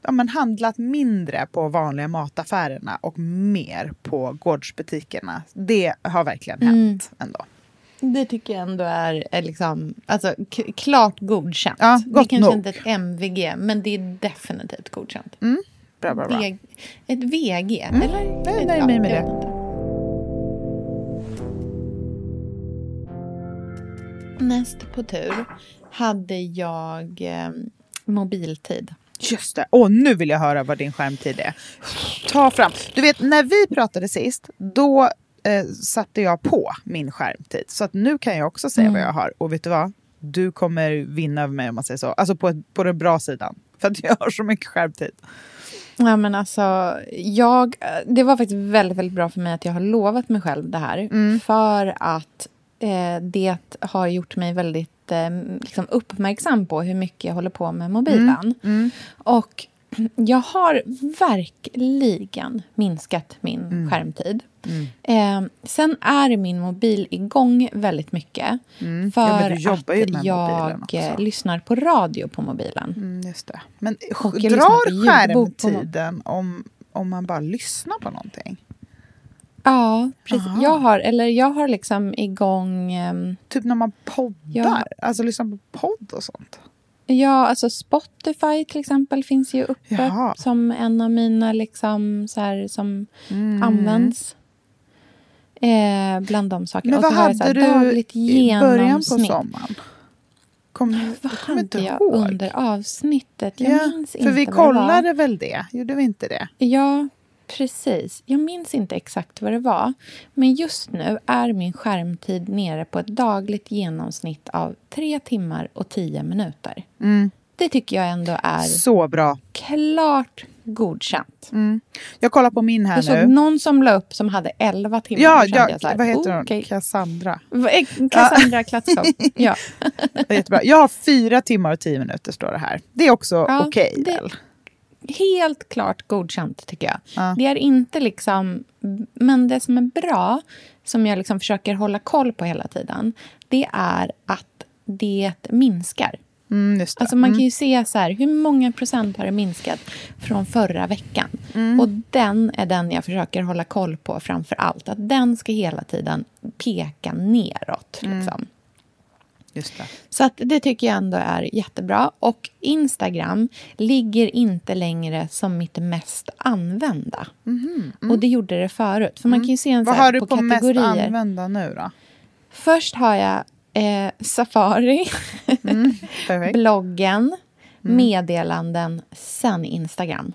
ja, men handlat mindre på vanliga mataffärerna och mer på gårdsbutikerna. Det har verkligen hänt ändå. Det tycker jag ändå är, är liksom, alltså, klart godkänt. Ja, det är kanske nog. inte ett MVG, men det är definitivt godkänt. Bra, bra, bra. VG, ett VG, Mm. eller? Nej, nej, mig med det. Näst på tur hade jag eh, mobiltid. Just det. Och nu vill jag höra vad din skärmtid är. Ta fram. Du vet, när vi pratade sist, då eh, satte jag på min skärmtid. Så att nu kan jag också säga Mm. vad jag har. Och vet du vad? Du kommer vinna över mig om man säger så. Alltså på, på den bra sidan. För att jag har så mycket skärmtid. Ja, men alltså, jag, det var faktiskt väldigt, väldigt bra för mig att jag har lovat mig själv det här. Mm. För att eh, det har gjort mig väldigt eh, liksom uppmärksam på hur mycket jag håller på med mobilen. Mm. Och jag har verkligen minskat min Mm. skärmtid. Eh, sen är min mobil igång väldigt mycket. För Mm. Ja, jobbar ju att jag eh, lyssnar på radio på mobilen. Mm, just det. Men jag drar skärmtiden om, om man bara lyssnar på någonting? Ja, precis. Aha. Jag har, eller jag har liksom igång... ehm, Typ när man poddar? Ja. Alltså lyssnar på podd och sånt? Ja, alltså Spotify till exempel finns ju uppe Jaha. som en av mina liksom så här, som Mm. används. Eh, bland de sakerna. Men Och vad så jag så hade här du dagligt i början på sommaren? Kom, Vad inte hade jag ihåg. under avsnittet? Jag ja, minns för inte vi det var. kollade väl det? Gjorde vi inte det? Ja, precis. Jag minns inte exakt vad det var. Men just nu är min skärmtid nere på ett dagligt genomsnitt av tre timmar och tio minuter. Mm. Det tycker jag ändå är Så bra. klart godkänt. Mm. Jag kollar på min här Jag såg nu. någon som la upp som hade 11 timmar. Ja, ja jag så här, vad heter hon? Cassandra. Eh, Cassandra Klatskov. Ja. Är jättebra. Jag har fyra timmar och tio minuter står det här. Det är också Ja, okej det- väl? Helt klart godkänt, tycker jag. Ja. Det är inte liksom... Men det som är bra, som jag liksom försöker hålla koll på hela tiden, det är att det minskar. Mm, just det. Alltså man kan ju se så här, hur många procent har det minskat från förra veckan? Och den är den jag försöker hålla koll på framför allt. Att den ska hela tiden peka neråt. Liksom. Just det. Så att det tycker jag ändå är jättebra. Och Instagram ligger inte längre som mitt mest använda. Och det gjorde det förut. För man kan ju se en så Vad har du på, mest kategorier. använda nu då? Först har jag eh, Safari, Perfekt. bloggen, meddelanden, sen Instagram.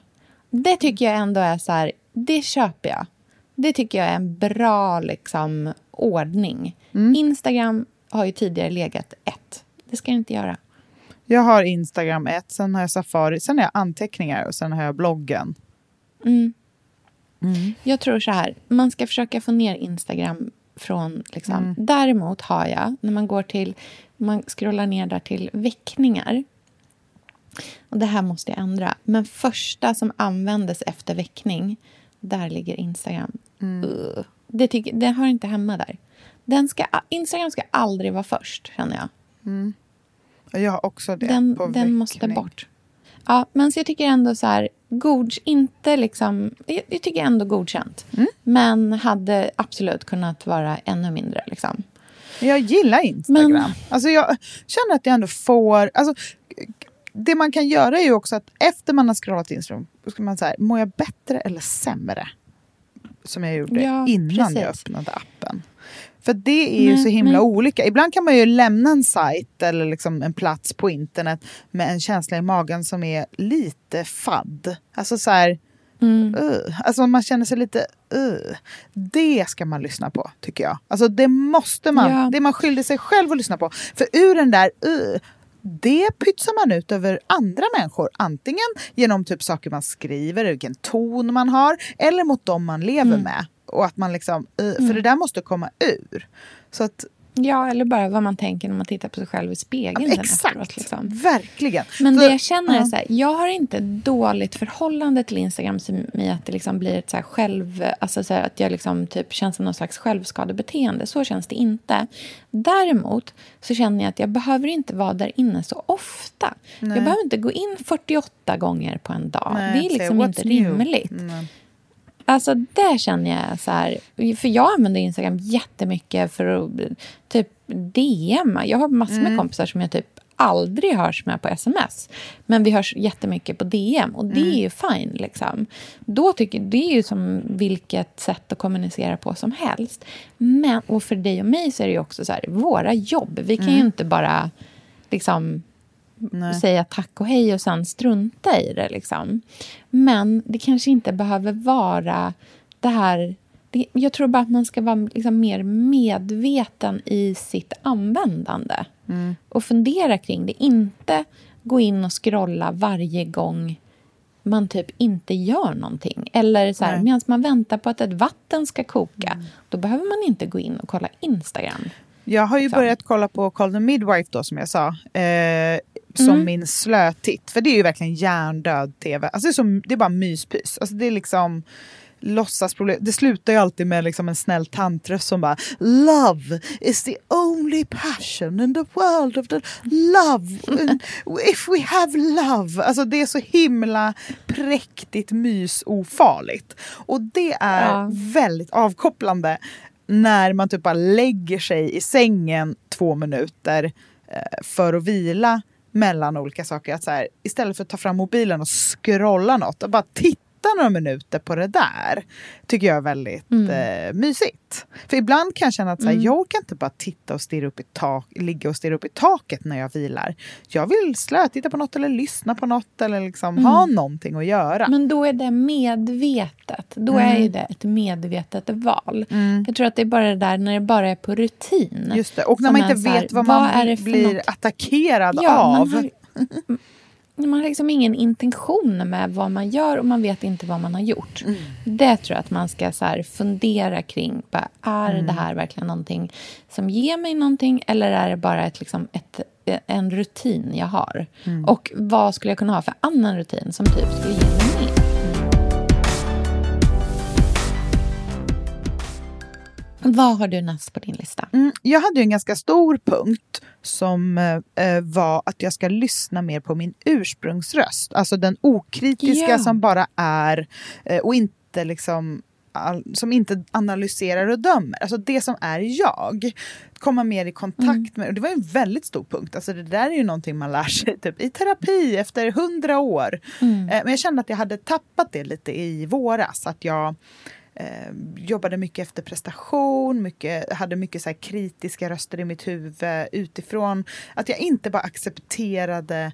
Det tycker jag ändå är så här, det köper jag. Det tycker jag är en bra liksom, ordning. Instagram har ju tidigare legat ett. Det ska det inte göra. Jag har Instagram 1, sen har jag Safari, sen har jag anteckningar och sen har jag bloggen. Jag tror så här, man ska försöka få ner Instagram från... Liksom. Däremot har jag, när man går till... Man scrollar ner där till väckningar. Och det här måste jag ändra. Men första som användes efter väckning, där ligger Instagram. Ugh. Det, tycker, det hör inte hemma där. Den ska, Instagram ska aldrig vara först, känner jag. Och Jag har också det Den, på den måste bort. Ja, men så jag tycker ändå så här, god, inte liksom, jag, jag tycker ändå godkänt. Mm. Men hade absolut kunnat vara ännu mindre. Liksom. Jag gillar Instagram. Men- Alltså jag känner att jag ändå får... Alltså, det man kan göra är ju också att efter man har scrollat Instagram, då ska man säga, mår jag bättre eller sämre? Som jag gjorde Ja, innan jag precis. öppnade appen. För det är ju Nej, så himla nej. olika. Ibland kan man ju lämna en sajt eller liksom en plats på internet med en känsla i magen som är lite fadd. Alltså så här, Mm. uh, alltså man känner sig lite uh. Det ska man lyssna på, tycker jag. Alltså det måste man. Ja. Det man skyldig sig själv att lyssna på. För ur den där uh, det pytsar man ut över andra människor. Antingen genom typ saker man skriver, vilken ton man har, eller mot dem man lever Mm. med. Och att man liksom, uh, För det där måste komma ur. Så att, Ja, eller bara vad man tänker när man tittar på sig själv i spegeln. exakt, efteråt, Liksom. verkligen. Men För- det jag känner är ja. så här, jag har inte ett dåligt förhållande till Instagram som i att det liksom blir ett så själv, alltså så här att jag liksom typ känns som någon slags självskadebeteende. Så känns det inte. Däremot så känner jag att jag behöver inte vara där inne så ofta. Nej. Jag behöver inte gå in 48 gånger på en dag. Nej, det är liksom inte rimligt. Mm. Alltså där känner jag så här, för jag använder Instagram jättemycket för att typ DM. Jag har massor med kompisar som jag typ aldrig hörs med på sms. Men vi hörs jättemycket på DM och det mm. är ju fine. Liksom. Då tycker, det är ju som vilket sätt att kommunicera på som helst. Men, och för dig och mig så är det ju också så här, våra jobb. Vi kan mm. ju inte bara liksom, säga tack och hej och sen strunta i det. Liksom. Men det kanske inte behöver vara det här det, jag tror bara att man ska vara liksom mer medveten i sitt användande. Mm. Och fundera kring det. Inte gå in och scrolla varje gång man typ inte gör någonting. Eller så här, medan man väntar på att ett vatten ska koka, mm. då behöver man inte gå in och kolla Instagram. Jag har ju så. börjat kolla på Call the Midwife då, som jag sa. Eh, som mm. min slötitt. För det är ju verkligen hjärndöd tv. Alltså det, är så, det är bara myspys. Alltså det är liksom låtsasproblem. Det slutar ju alltid med liksom en snäll tantröst som bara Love is the only passion in the world of the love. If we have love. Alltså det är så himla präktigt mysofarligt. Och det är ja. väldigt avkopplande när man typ bara lägger sig i sängen två minuter eh, för att vila mellan olika saker. Att så här, istället för att ta fram mobilen och scrolla något, och bara titta några minuter på det där tycker jag är väldigt mm. eh, mysigt. För ibland kan jag känna att så här, mm. jag orkar inte bara titta och stirra upp i tak, ligga och stirra upp i taket när jag vilar. Jag vill slötitta på något eller lyssna på något eller liksom mm. ha någonting att göra. Men då är det medvetet. Då är mm. det ett medvetet val. Mm. Jag tror att det är bara det där när det bara är på rutin. Just det. Och när man inte vet här, vad man vad blir något? attackerad ja, av. Man har liksom ingen intention med vad man gör och man vet inte vad man har gjort. Mm. Det tror jag att man ska så fundera kring. Bara, är mm. det här verkligen någonting som ger mig någonting eller är det bara ett, liksom ett, en rutin jag har? Mm. Och vad skulle jag kunna ha för annan rutin som typ skulle ge mig mer? Vad har du näst på din lista? Mm, jag hade en ganska stor punkt som eh, var att jag ska lyssna mer på min ursprungsröst. Alltså den okritiska ja. som bara är eh, och inte liksom all, som inte analyserar och dömer. Alltså det som är jag. Komma mer i kontakt mm. med, och det var en väldigt stor punkt. Alltså det där är ju någonting man lär sig typ, i terapi efter hundra år. Mm. Eh, men jag kände att jag hade tappat det lite i våras. Att jag eh, jobbade mycket efter prestation, mycket, hade mycket så kritiska röster i mitt huvud utifrån. Att jag inte bara accepterade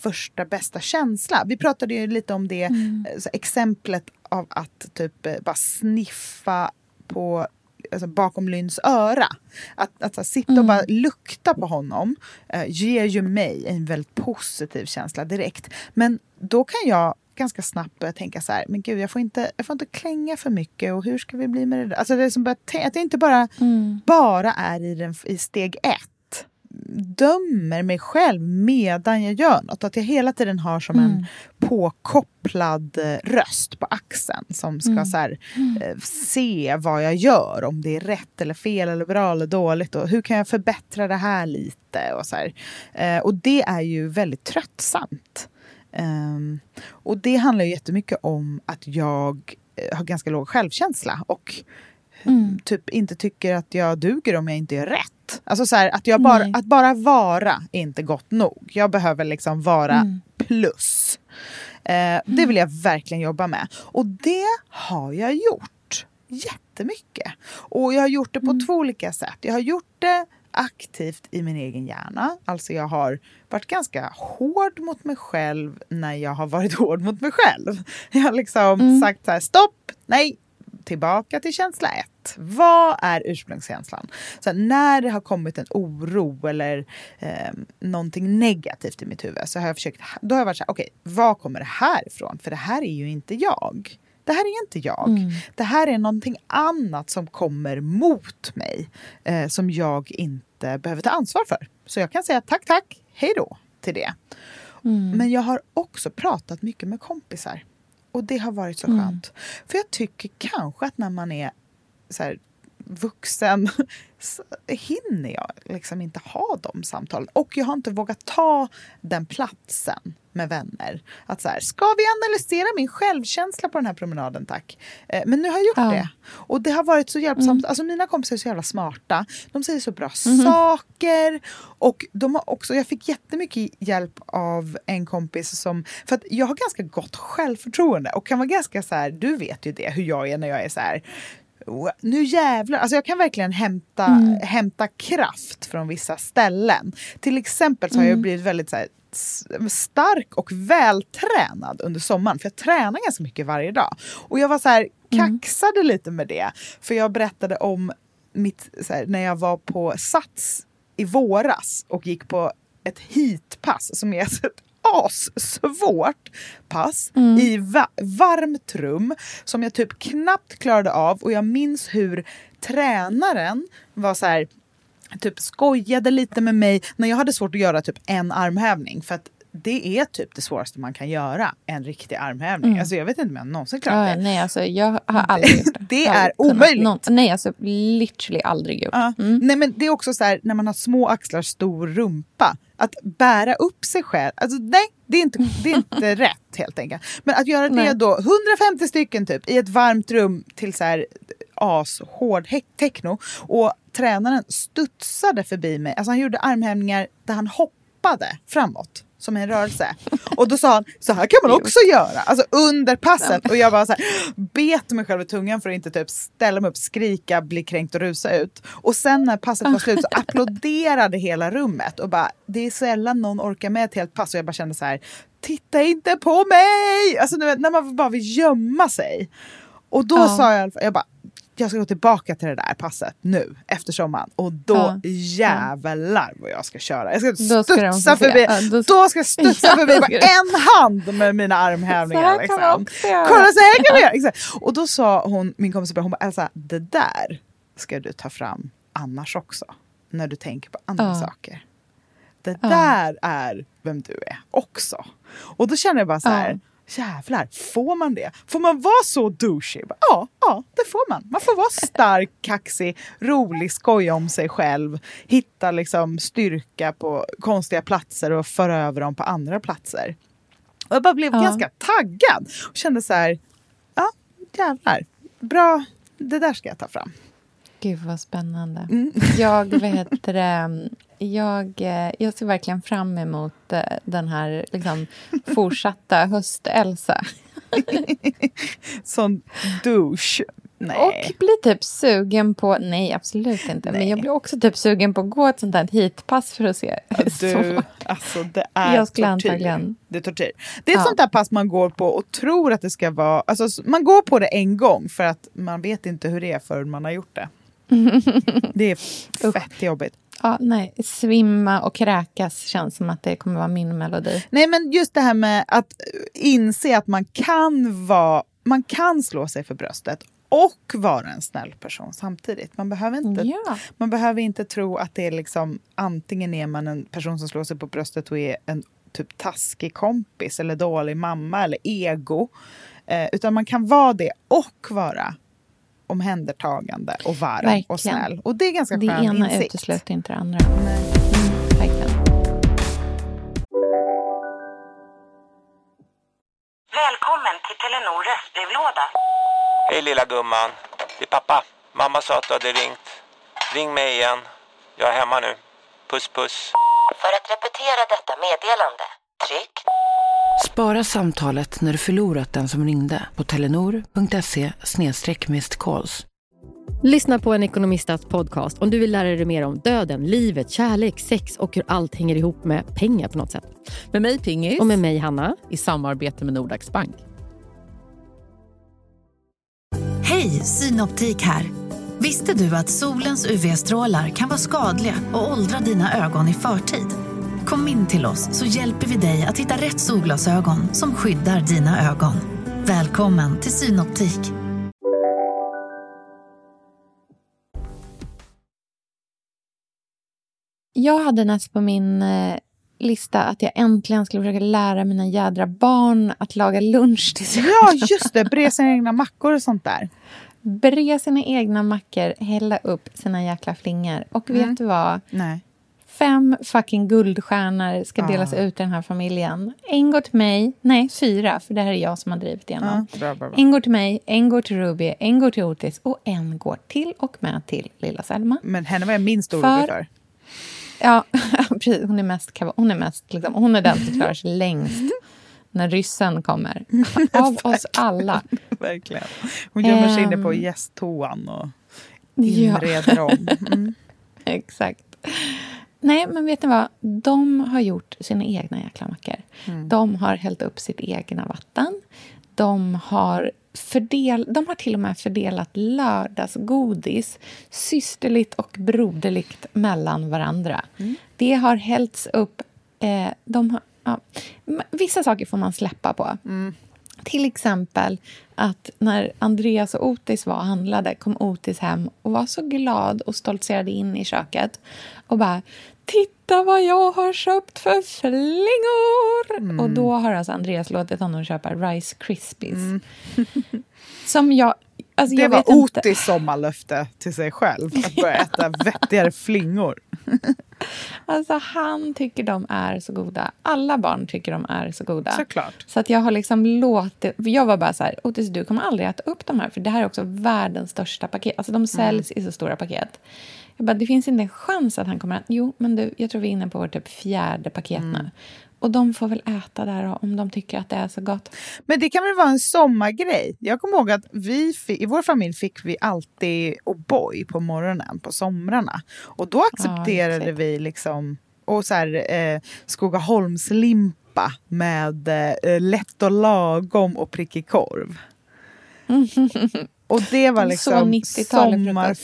första bästa känsla. Vi pratade ju lite om det mm. Eh, exemplet av att typ eh, bara sniffa på alltså bakom Lynns öra. Att, att, att sitta och mm. bara lukta på honom eh, ger ju mig en väldigt positiv känsla direkt. Men då kan jag ganska snabbt börja tänka så här, men gud jag får inte, jag får inte klänga för mycket och hur ska vi bli med det där? Alltså det är som att det inte bara, mm. bara är i, den, i steg ett dömer mig själv medan jag gör något. Att jag hela tiden har som mm. en påkopplad eh, röst på axeln som ska mm. så här, mm. eh, se vad jag gör, om det är rätt eller fel eller bra eller dåligt och hur kan jag förbättra det här lite och så eh, och det är ju väldigt tröttsamt. Um, och det handlar ju jättemycket om att jag eh, har ganska låg självkänsla och mm. typ inte tycker att jag duger om jag inte gör rätt. Alltså så här, att, jag bara, att bara vara är inte gott nog. Jag behöver liksom vara mm. plus. Uh, mm. Det vill jag verkligen jobba med. Och det har jag gjort jättemycket. Och jag har gjort det på mm. två olika sätt. Jag har gjort det aktivt i min egen hjärna. Alltså jag har varit ganska hård mot mig själv när jag har varit hård mot mig själv. Jag har liksom mm. sagt så här, stopp, nej, tillbaka till känsla ett. Vad är ursprungskänslan? Så när det har kommit en oro eller eh, någonting negativt i mitt huvud så har jag försökt, då har jag varit så här, okej, okay, var kommer det här ifrån? För det här är ju inte jag det här är inte jag. Mm. Det här är någonting annat som kommer mot mig eh, som jag inte behöver ta ansvar för. Så jag kan säga tack, tack, hej då till det. Mm. Men jag har också pratat mycket med kompisar. Och det har varit så mm. skönt. För jag tycker kanske att när man är så här, vuxen så hinner jag liksom inte ha de samtalen. Och jag har inte vågat ta den platsen med vänner. Att så här, ska vi analysera min självkänsla på den här promenaden tack? Eh, men nu har jag gjort ja. det. Och det har varit så hjälpsamt. Mm. Alltså mina kompisar är så jävla smarta. De säger så bra mm. saker. Och de har också, jag fick jättemycket hjälp av en kompis som, för att jag har ganska gott självförtroende och kan vara ganska så här, du vet ju det hur jag är när jag är så här nu jävlar, alltså jag kan verkligen hämta, mm. hämta kraft från vissa ställen. Till exempel så har jag mm. blivit väldigt så här, stark och vältränad under sommaren. För jag tränar ganska mycket varje dag. Och jag var så här, mm. kaxade mm. lite med det. För jag berättade om mitt, här, när jag var på Sats i våras och gick på ett heatpass som är ett assvårt pass mm. i va varmt rum som jag typ knappt klarade av och jag minns hur tränaren var så här typ skojade lite med mig när jag hade svårt att göra typ en armhävning för att det är typ det svåraste man kan göra, en riktig armhävning. Mm. Alltså jag vet inte om jag någonsin klarat det. Nej, alltså jag har aldrig gjort det. det är omöjligt. Någon, nej, alltså literally aldrig gjort. Ja. Mm. Nej, men det är också så här, när man har små axlar, stor rumpa. Att bära upp sig själv, alltså nej, det är inte, det är inte rätt helt enkelt. Men att göra det då, 150 stycken typ, i ett varmt rum till så här ashård techno. Och tränaren studsade förbi mig. Alltså han gjorde armhävningar där han hoppade framåt som en rörelse. Och då sa han, så här kan man också göra. Alltså under passet. Och jag bara så här, bet mig själv i tungan för att inte typ ställa mig upp, skrika, bli kränkt och rusa ut. Och sen när passet var slut så applåderade hela rummet. Och bara, det är sällan någon orkar med ett helt pass. Och jag bara kände så här, titta inte på mig! Alltså när man bara vill gömma sig. Och då ja. sa jag, jag bara, jag ska gå tillbaka till det där passet nu efter sommaren och då ja. jävlar vad jag ska köra. Jag ska studsa förbi, ja, då... då... ska jag studsa ja, förbi med en hand med mina armhävningar. Så liksom. Kolla så här kan vi göra! Och då sa hon, min kompis, hon bara Elsa, det där ska du ta fram annars också. När du tänker på andra saker. Det där är vem du är också. Och då känner jag bara så här, jävlar, får man det? Får man vara så douchey? Ja, ja, det får man. Man får vara stark, kaxig, rolig, skoja om sig själv, hitta liksom styrka på konstiga platser och föra över dem på andra platser. Och jag bara blev ja. ganska taggad och kände så här, ja, jävlar, bra, det där ska jag ta fram. Gud, vad spännande. Mm. Jag, vet, jag, eh, jag ser verkligen fram emot eh, den här liksom, fortsatta höst-Elsa. Sån douche. Nej. Och blir typ sugen på... Nej, absolut inte. Nej. Men jag blir också typ sugen på att gå ett sånt här hitpass för att se. Du, alltså det är jag skulle tortyr. Antagligen... Det är tortyr. Det är ett ja. sånt där pass man går på och tror att det ska vara... Alltså, man går på det en gång för att man vet inte hur det är förrän man har gjort det. det är fett jobbigt. Ja, nej, svimma och kräkas känns som att det kommer vara min melodi. Nej, men just det här med att inse att man kan vara, man kan slå sig för bröstet och vara en snäll person samtidigt. Man behöver inte, ja. man behöver inte tro att det är liksom antingen är man en person som slår sig på bröstet och är en typ taskig kompis eller dålig mamma eller ego. Eh, utan man kan vara det och vara omhändertagande och varm verkligen. och snäll. Och det är ganska skön Det ena insikt. utesluter inte det andra. Nej. Mm, verkligen. Välkommen till Telenor röstbrevlåda. Hej lilla gumman. Det är pappa. Mamma sa att du hade ringt. Ring mig igen. Jag är hemma nu. Puss puss. För att repetera detta meddelande, tryck Spara samtalet när du förlorat den som ringde på telenor.se calls. Lyssna på en ekonomistats podcast om du vill lära dig mer om döden, livet, kärlek, sex och hur allt hänger ihop med pengar på något sätt. Med mig Pingis. Och med mig Hanna. I samarbete med Nordax Bank. Hej, Synoptik här. Visste du att solens UV-strålar kan vara skadliga och åldra dina ögon i förtid? Kom in till oss så hjälper vi dig att hitta rätt solglasögon som skyddar dina ögon. Välkommen till Synoptik. Jag hade näst på min eh, lista att jag äntligen skulle försöka lära mina jädra barn att laga lunch till sig Ja, just det! Bre sina egna mackor och sånt där. Bre sina egna mackor, hälla upp sina jäkla flingor. Och vet mm. du vad? Nej Fem fucking guldstjärnor ska delas ut i den här familjen. En går till mig. Nej, fyra, för det här är jag som har drivit igenom. Ja, bra, bra, bra. En går till mig, en går till Ruby, en går till Otis och en går till och med till lilla Selma. Men henne var jag minst orolig För- för. Ja, precis. Hon är mest, hon är, mest liksom, hon är den som klarar sig längst när ryssen kommer. Av oss alla. Verkligen. Hon gömmer sig inne på Ehm. gästtoan och Ja. inreder om. Mm. Exakt. Nej, men vet ni vad? De har gjort sina egna jäkla mackor. De har hällt upp sitt egna vatten. De har, fördel, de har till och med fördelat lördagsgodis systerligt och broderligt mellan varandra. Det har hällts upp... Eh, de har, ja, vissa saker får man släppa på. Till exempel att när Andreas och Otis var och handlade kom Otis hem och var så glad och stoltserade in i köket och bara Titta vad jag har köpt för flingor! Och då har alltså Andreas låtit honom köpa Rice Krispies. Som jag... Alltså Det var inte. Otis sommarlöfte till sig själv. Att börja äta vettigare flingor. Alltså han tycker de är så goda. Alla barn tycker de är så goda. Såklart. Så att jag har liksom låtit... Jag var bara så här, Otis du kommer aldrig äta upp de här för det här är också världens största paket. Alltså de säljs i så stora paket. Jag bara, det finns inte en chans att han kommer att... Jo, men du, jag tror vi är inne på vår typ fjärde paket nu. Och de får väl äta där om de tycker att det är så gott. Men det kan väl vara en sommargrej? Jag kommer ihåg att vi i vår familj fick vi alltid O'boy på morgonen på somrarna. Och då accepterade lyxigt. vi liksom och så här, eh, Skogaholmslimpa med eh, lätt och lagom och prickig korv. och det var liksom 90-talet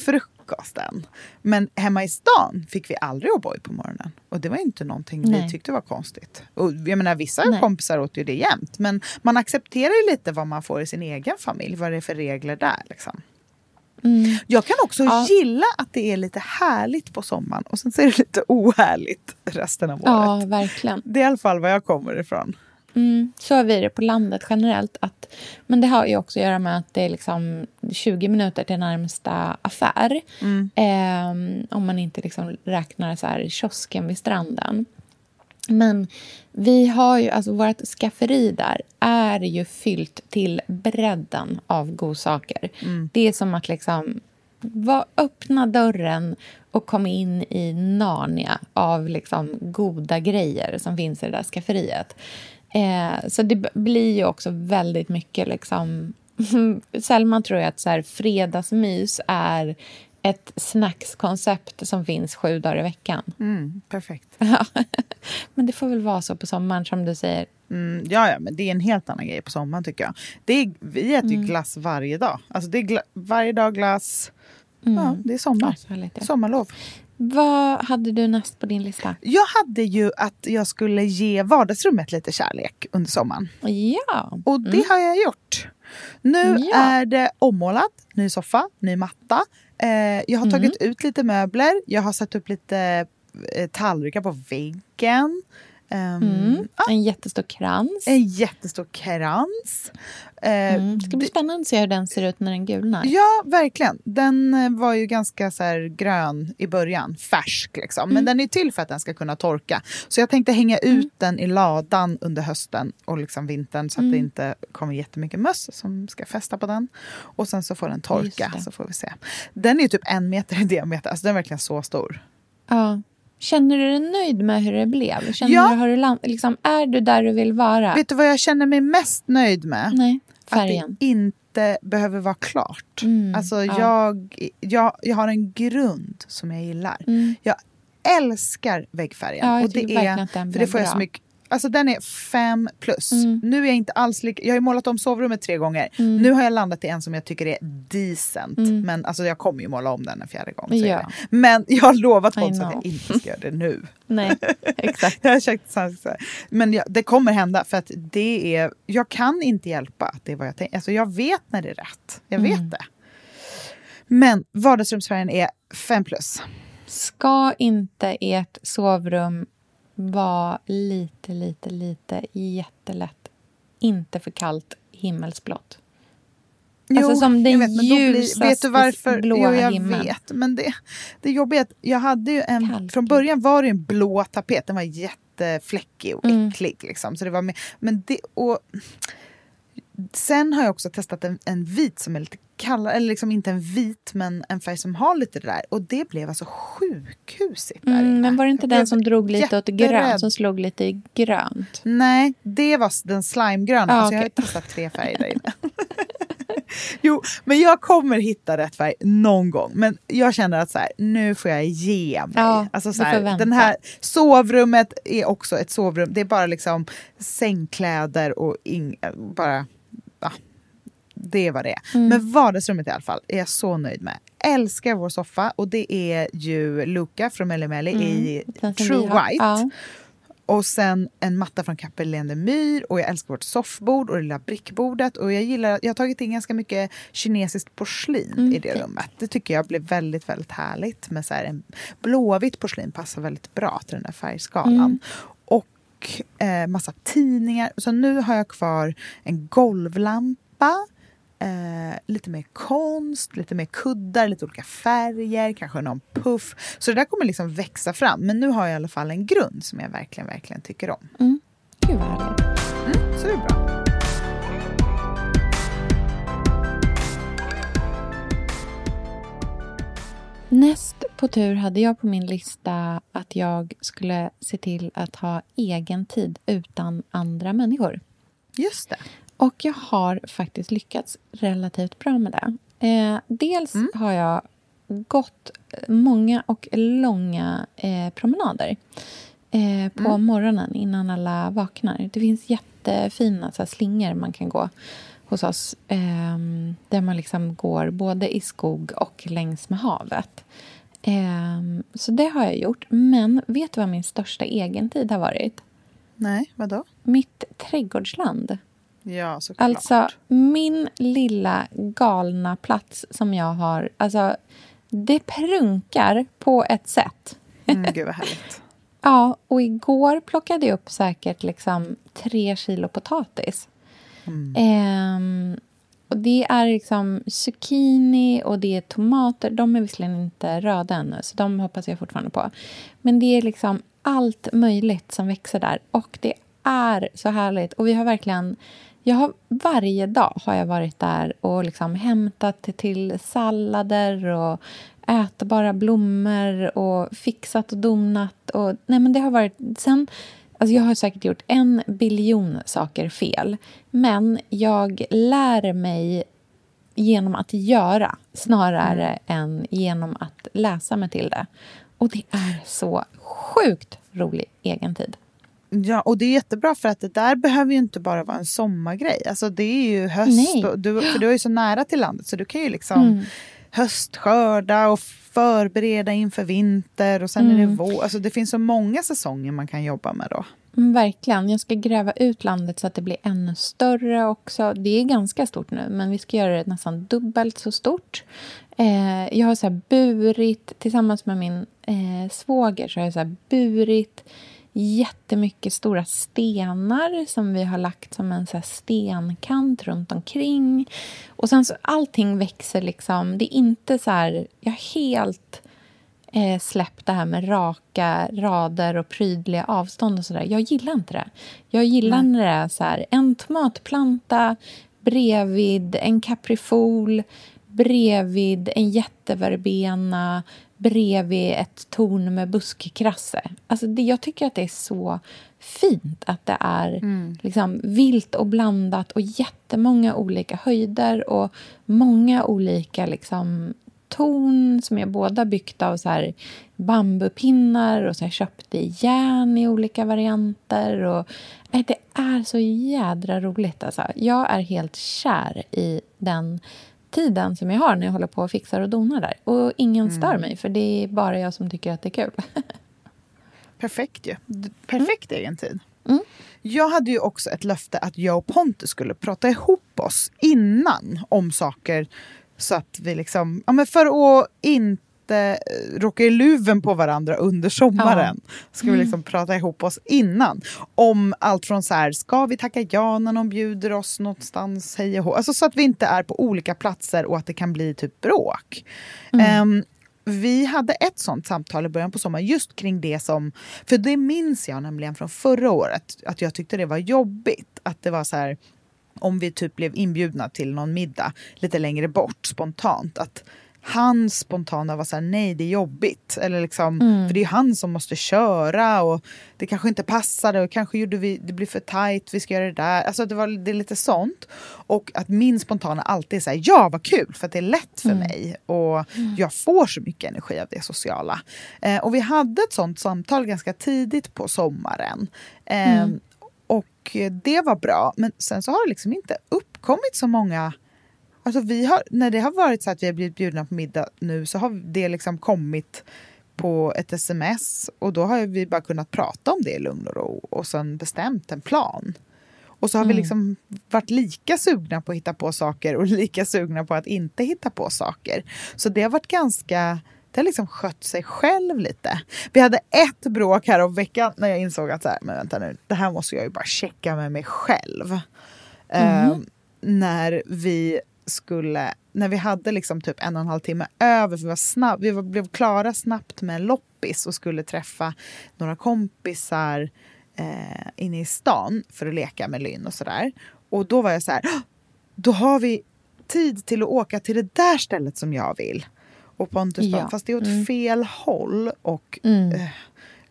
sommarfrukosten. Men hemma i stan fick vi aldrig O'boy på morgonen. Och det var inte någonting vi Nej. tyckte var konstigt. Och jag menar, vissa Nej. kompisar åt ju det jämt. Men man accepterar ju lite vad man får i sin egen familj. Vad det är för regler där. Liksom. Mm. Jag kan också Ja. gilla att det är lite härligt på sommaren. Och sen så är det lite ohärligt resten av Ja, året. verkligen. Det är i alla fall var jag kommer ifrån. Mm, så har vi det på landet generellt. Att, men det har ju också att göra med att det är liksom 20 minuter till närmsta affär. Ehm, om man inte liksom räknar så här kiosken vid stranden. Men vi har ju, alltså vårt skafferi där är ju fyllt till bredden av godsaker. Det är som att liksom va, öppna dörren och kom in i Narnia av liksom goda grejer som finns i det där skafferiet. Eh, så det blir ju också väldigt mycket liksom... Selma tror jag att så här, fredagsmys är ett snackskoncept som finns sju dagar i veckan. Mm, perfekt. Ja. Men det får väl vara så på sommaren som du säger. Mm, ja, ja, men det är en helt annan grej på sommaren tycker jag. Det är, vi äter Mm. ju glass varje dag. Alltså det är varje dag glass. Ja, det är sommar. Härligt, ja. Sommarlov. Vad hade du näst på din lista? Jag hade ju att jag skulle ge vardagsrummet lite kärlek under sommaren. Ja. Och det har jag gjort. Nu Ja. är det ommålat, ny soffa, ny matta. Eh, jag har Mm. tagit ut lite möbler. Jag har satt upp lite eh, tallrikar på väggen. Ehm, Mm. En jättestor krans. En jättestor krans. Eh, Mm. Det ska bli spännande att se hur den ser ut när den gulnar. Ja, verkligen. Den eh, var ju ganska så här grön i början, färsk liksom. Mm. Men den är till för att den ska kunna torka. Så jag tänkte hänga ut den i ladan under hösten och liksom vintern så att Mm. det inte kommer jättemycket möss som ska fästa på den. Och sen så får den torka, så får vi se. Den är typ en meter i diameter, alltså den är verkligen så stor. Ja. Känner du dig nöjd med hur det blev? Känner Ja. du, har du liksom, är du där du vill vara? Vet du vad jag känner mig mest nöjd med? Nej, Att färgen. det inte behöver vara klart. Mm, Alltså ja. jag, jag, jag har en grund som jag gillar. Mm. Jag älskar väggfärgen. Ja, och det är, att för det får jag bra. så mycket, alltså den är fem plus. Mm. Nu är jag inte alls lika, jag har ju målat om sovrummet tre gånger. Mm. Nu har jag landat i en som jag tycker är decent. Mm. Men alltså jag kommer ju måla om den en fjärde gång. Ja. Men jag har lovat Pontus att jag inte ska göra det nu. Nej, exakt. Jag har sagt så här. Men jag, det kommer hända för att det är, jag kan inte hjälpa att det är vad jag tänker. Alltså jag vet när det är rätt. Jag vet Mm. det. Men vardagsrumsfärgen är fem plus. Ska inte ert sovrum vara lite, lite, lite jättelätt, inte för kallt himmelsblått? Jo, alltså som den vet, ljusaste vet du varför? blåa jo, jag himlen. vet. Men det, det jobbiga är att jag hade ju en... Kalkig. Från början var det en blå tapet. Den var jättefläckig och Mm. äcklig. Liksom. Så det var med, men det, och, sen har jag också testat en, en vit som är lite kallare. Eller liksom inte en vit, men en färg som har lite det där. Och det blev alltså sjukhusigt där Mm, inne. men var det inte den som drog lite åt jätterädd. grönt? Som slog lite i grönt? Nej, det var den slimegröna. Ah, alltså Jag har testat tre färger där inne. jo, men jag kommer hitta rätt färg någon gång. Men jag känner att så här, nu får jag ge mig. Ja, alltså, så här, den här sovrummet är också ett sovrum. Det är bara liksom sängkläder och ing, bara... Det var det är. Mm. Men vardagsrummet i alla fall är jag så nöjd med. Älskar vår soffa och det är ju Luca från Melly Melly i Mm, som True. White. Ja. Och sen en matta från Capelende Myr och jag älskar vårt soffbord och det lilla brickbordet. Och jag gillar, jag har tagit in ganska mycket kinesiskt porslin Mm, i det fint. rummet. Det tycker jag blev väldigt, väldigt härligt. Med så här en blåvitt porslin passar väldigt bra till den där färgskalan. Mm. Och eh, massa tidningar. Så nu har jag kvar en golvlampa. Eh, lite mer konst, lite mer kuddar, lite olika färger, kanske någon puff. Så det där kommer liksom växa fram. Men nu har jag i alla fall en grund som jag verkligen, verkligen tycker om. Gud vad härligt. Mm, så det är bra. Näst på tur hade jag på min lista att jag skulle se till att ha egen tid utan andra människor. Just det. Och jag har faktiskt lyckats relativt bra med det. Eh, dels har jag gått många och långa eh, promenader eh, på morgonen innan alla vaknar. Det finns jättefina så här, slingor man kan gå hos oss eh, där man liksom går både i skog och längs med havet. Eh, så det har jag gjort. Men vet du vad min största egentid har varit? Nej, vadå? Mitt trädgårdsland. Ja, såklart. Alltså, min lilla galna plats som jag har... Alltså, det prunkar på ett sätt. Mm, gud vad härligt. Ja, och igår plockade jag upp säkert liksom tre kilo potatis. Ehm, och det är liksom zucchini och det är tomater. De är visserligen inte röda ännu, så de hoppas jag fortfarande på. Men det är liksom allt möjligt som växer där. Och det är så härligt. Och vi har verkligen... Jag har, varje dag har jag varit där och liksom hämtat till sallader och ätbara blommor och fixat och donat. Och, nej men det har varit... Sen, alltså jag har säkert gjort en biljon saker fel. Men jag lär mig genom att göra snarare än genom att läsa mig till det. Och det är så sjukt rolig egentid. Ja, och det är jättebra för att det där behöver ju inte bara vara en sommargrej. Alltså det är ju höst, och du, för du är ju så nära till landet så du kan ju liksom Mm. höstskörda och förbereda inför vinter och sen är det Mm. vår. Alltså det finns så många säsonger man kan jobba med då. Mm, Verkligen. Jag ska gräva ut landet så att det blir ännu större också. Det är ganska stort nu, men vi ska göra det nästan dubbelt så stort. Eh, jag har så burit, tillsammans med min eh, svåger, så har jag så burit jättemycket stora stenar som vi har lagt som en så stenkant runt omkring. Och sen så allting växer liksom. Det är inte så här... Jag har helt eh, släppt det här med raka rader och prydliga avstånd och sådär. Jag gillar inte det. Jag gillar när det är så här, en tomatplanta bredvid en kaprifol, bredvid en jätteverbena, bredvid ett torn med buskkrasse. Alltså det, jag tycker att det är så fint att det är liksom vilt och blandat och jättemånga olika höjder och många olika liksom torn som jag båda byggt av så här bambupinnar och så jag köpt i järn i olika varianter. Och, nej, det är så jädra roligt. Alltså. Jag är helt kär i den tiden som jag har när jag håller på och fixar och donar där. Och ingen stör mig, för det är bara jag som tycker att det är kul. Perfekt ju. Perfekt egen tid. Mm. Jag hade ju också ett löfte att jag och Pontus skulle prata ihop oss innan om saker så att vi liksom, ja men för att inte inte eh, råka i luven på varandra under sommaren. Ja. Ska vi liksom prata ihop oss innan. Om allt från så här, ska vi tacka ja när någon bjuder oss någonstans, hej och Alltså så att vi inte är på olika platser och att det kan bli typ bråk. Mm. Um, vi hade ett sånt samtal i början på sommaren just kring det som... För det minns jag nämligen från förra året, att jag tyckte det var jobbigt. Att det var så här, om vi typ blev inbjudna till någon middag lite längre bort spontant. Att hans spontana var så här, nej det är jobbigt. Eller liksom, mm. För det är han som måste köra och det kanske inte passade och kanske gjorde vi, det blir för tajt, vi ska göra det där. Alltså det, var, det är lite sånt. Och att min spontana alltid är så här, ja vad kul för att det är lätt för mm. mig. Och mm. jag får så mycket energi av det sociala. Eh, och vi hade ett sånt samtal ganska tidigt på sommaren. Eh, och det var bra. Men sen så har det liksom inte uppkommit så många Alltså vi har, när det har varit så att vi har blivit bjudna på middag nu så har det liksom kommit på ett sms och då har vi bara kunnat prata om det i lugn och ro och sen bestämt en plan. Och så har mm. vi liksom varit lika sugna på att hitta på saker och lika sugna på att inte hitta på saker. Så det har varit ganska det har liksom skött sig själv lite. Vi hade ett bråk här om veckan när jag insåg att så här, men vänta nu, det här måste jag ju bara checka med mig själv. Mm. Uh, när vi skulle, när vi hade liksom typ en och en halv timme över, för vi, var snabb, vi var, blev klara snabbt med loppis och skulle träffa några kompisar eh, inne i stan för att leka med Lynn och sådär. Och då var jag så här, då har vi tid till att åka till det där stället som jag vill. Och Pontus ja. bara, fast det är åt mm. fel håll. Och mm. eh,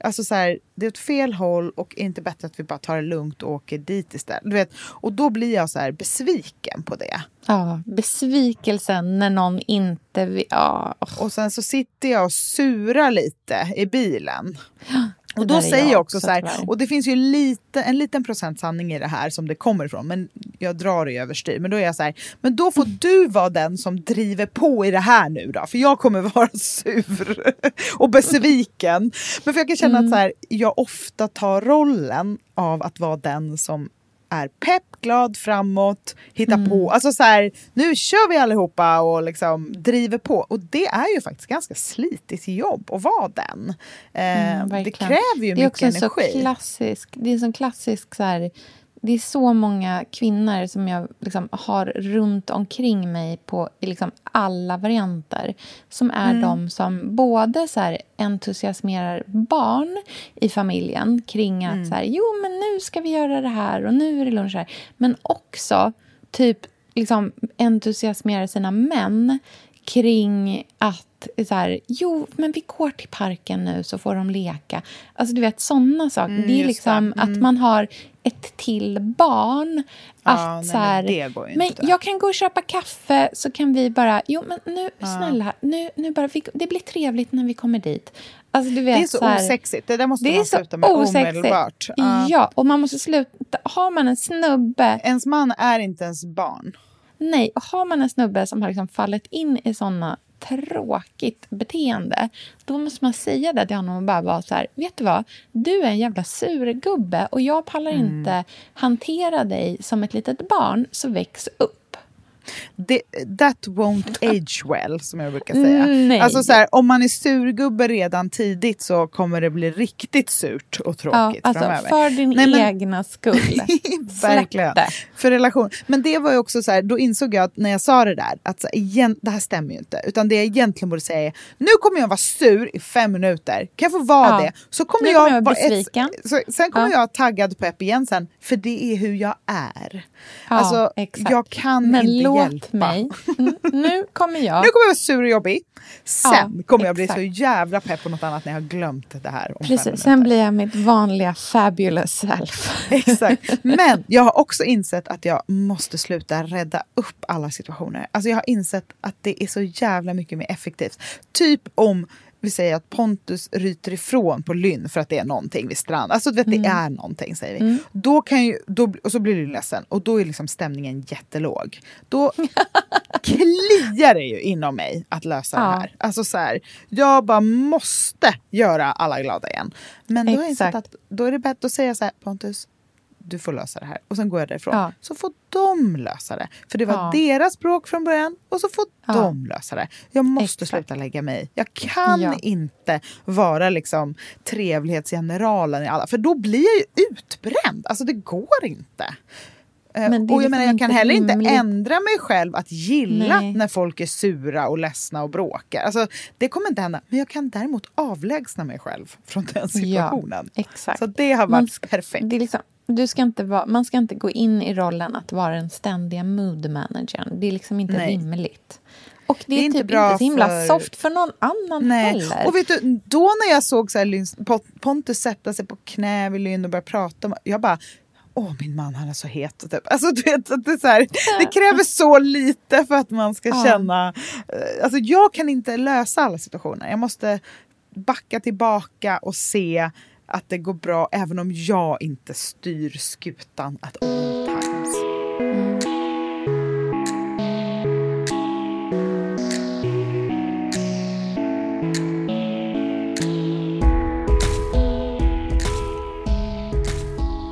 Alltså så här, det är åt fel håll och inte bättre att vi bara tar det lugnt och åker dit istället. Du vet, och då blir jag så här besviken på det. Ja, besvikelsen när någon inte vill... Ja. Och sen så sitter jag och surar lite i bilen. Och då säger jag också, också så här, och det finns ju lite, en liten procent sanning i det här som det kommer ifrån, men jag drar det överstyr. Men då är jag så här, men då får du vara den som driver på i det här nu då, för jag kommer vara sur och besviken. Men för jag kan känna mm. att så här, jag ofta tar rollen av att vara den som är pepp, glad, framåt, hitta mm. på. Alltså så här, nu kör vi allihopa och liksom driver på. Och det är ju faktiskt ganska slitigt jobb att vara den. Eh, mm, det kräver ju mycket energi. Det är också en så klassisk, det är en sån klassisk så här, det är så många kvinnor som jag liksom har runt omkring mig på liksom alla varianter som är mm. de som både så här entusiasmerar barn i familjen kring att mm. så här, jo, men nu ska vi göra det här och nu är det lunch här. Men också typ liksom entusiasmerar sina män kring att så här, jo, men vi går till parken nu så får de leka. Alltså du vet, sådana saker. Mm, det är liksom det. Mm. att man har ett till barn. Ja, att, så här, det går men inte. jag kan gå och köpa kaffe så kan vi bara, jo men nu, ja. snälla, nu, nu bara, vi, det blir trevligt när vi kommer dit. Alltså, du vet, det är så, så här, osexigt, det där måste det man sluta med osexigt. omedelbart. Uh. Ja, och man måste sluta, har man en snubbe... Ens man är inte ens barn. Nej, och har man en snubbe som har liksom fallit in i såna tråkigt beteende, då måste man säga det till honom och bara vara så här, vet du vad, du är en jävla surgubbe och jag pallar mm. inte hantera dig som ett litet barn, så väx upp. Det, that won't age well, som jag brukar säga. Mm, alltså så här, om man är surgubbe redan tidigt så kommer det bli riktigt surt och tråkigt ja, alltså, framöver. För din Nej, men, egna skull. Verkligen. För relation. Men det var ju också så här, då insåg jag att när jag sa det där, att så, igen, det här stämmer ju inte. Utan det jag egentligen borde säga är, nu kommer jag vara sur i fem minuter. Kan jag få vara ja. det? Så kommer jag, jag vara besviken. Ett, så, sen kommer ja. jag taggad pepp igen sen, för det är hur jag är. Ja, alltså, exakt. jag kan men inte låt hjälpa. mig. Mm, nu kommer jag... nu kommer jag vara sur och jobbig. Sen ja, kommer jag bli så jävla pepp på något annat när jag har glömt det här. Precis, sen blir jag mitt vanliga fabulous self. Exakt. Men jag har också insett att jag måste sluta rädda upp alla situationer. Alltså jag har insett att det är så jävla mycket mer effektivt. Typ om vi säger att Pontus ryter ifrån på Lynn för att det är någonting vid strand. Alltså vet, mm. det är någonting säger vi. Mm. Då kan ju, då, och så blir du ledsen och då är liksom stämningen jättelåg. Då kliar det ju inom mig att lösa ja. det här. Alltså så här, jag bara måste göra alla glada igen. Men då, är, att, då är det bättre att säga så här, Pontus, du får lösa det här. Och sen går jag därifrån. Ja. Så får de lösa det. För det var Ja. deras bråk från början och så får Ja. de lösa det. Jag måste Exakt. sluta lägga mig i. Jag kan Ja. inte vara liksom trevlighetsgeneralen i alla. För då blir jag ju utbränd. Alltså det går inte. Eh, Men och jag liksom menar, jag kan heller inte rimligt. ändra mig själv att gilla Nej. när folk är sura och ledsna och bråkar. Alltså, det kommer inte hända. Men jag kan däremot avlägsna mig själv från den situationen. Ja, exakt. Så det har Man varit ska- perfekt. Det är liksom, du ska inte vara, man ska inte gå in i rollen att vara den ständiga mood managern. Det är liksom inte Nej. rimligt. Och det, Det är är, inte typ bra inte så himla för- soft för någon annan Nej. heller. Och vet du, då när jag såg så här, Pontus sätta sig på knä vid Lynn och börja prata, jag bara Åh, min man han är så het. Typ. Alltså, du vet, att det, så här, det kräver så lite för att man ska Ja. känna... eh, Alltså, jag kan inte lösa alla situationer. Jag måste backa tillbaka och se att det går bra även om jag inte styr skutan at all times.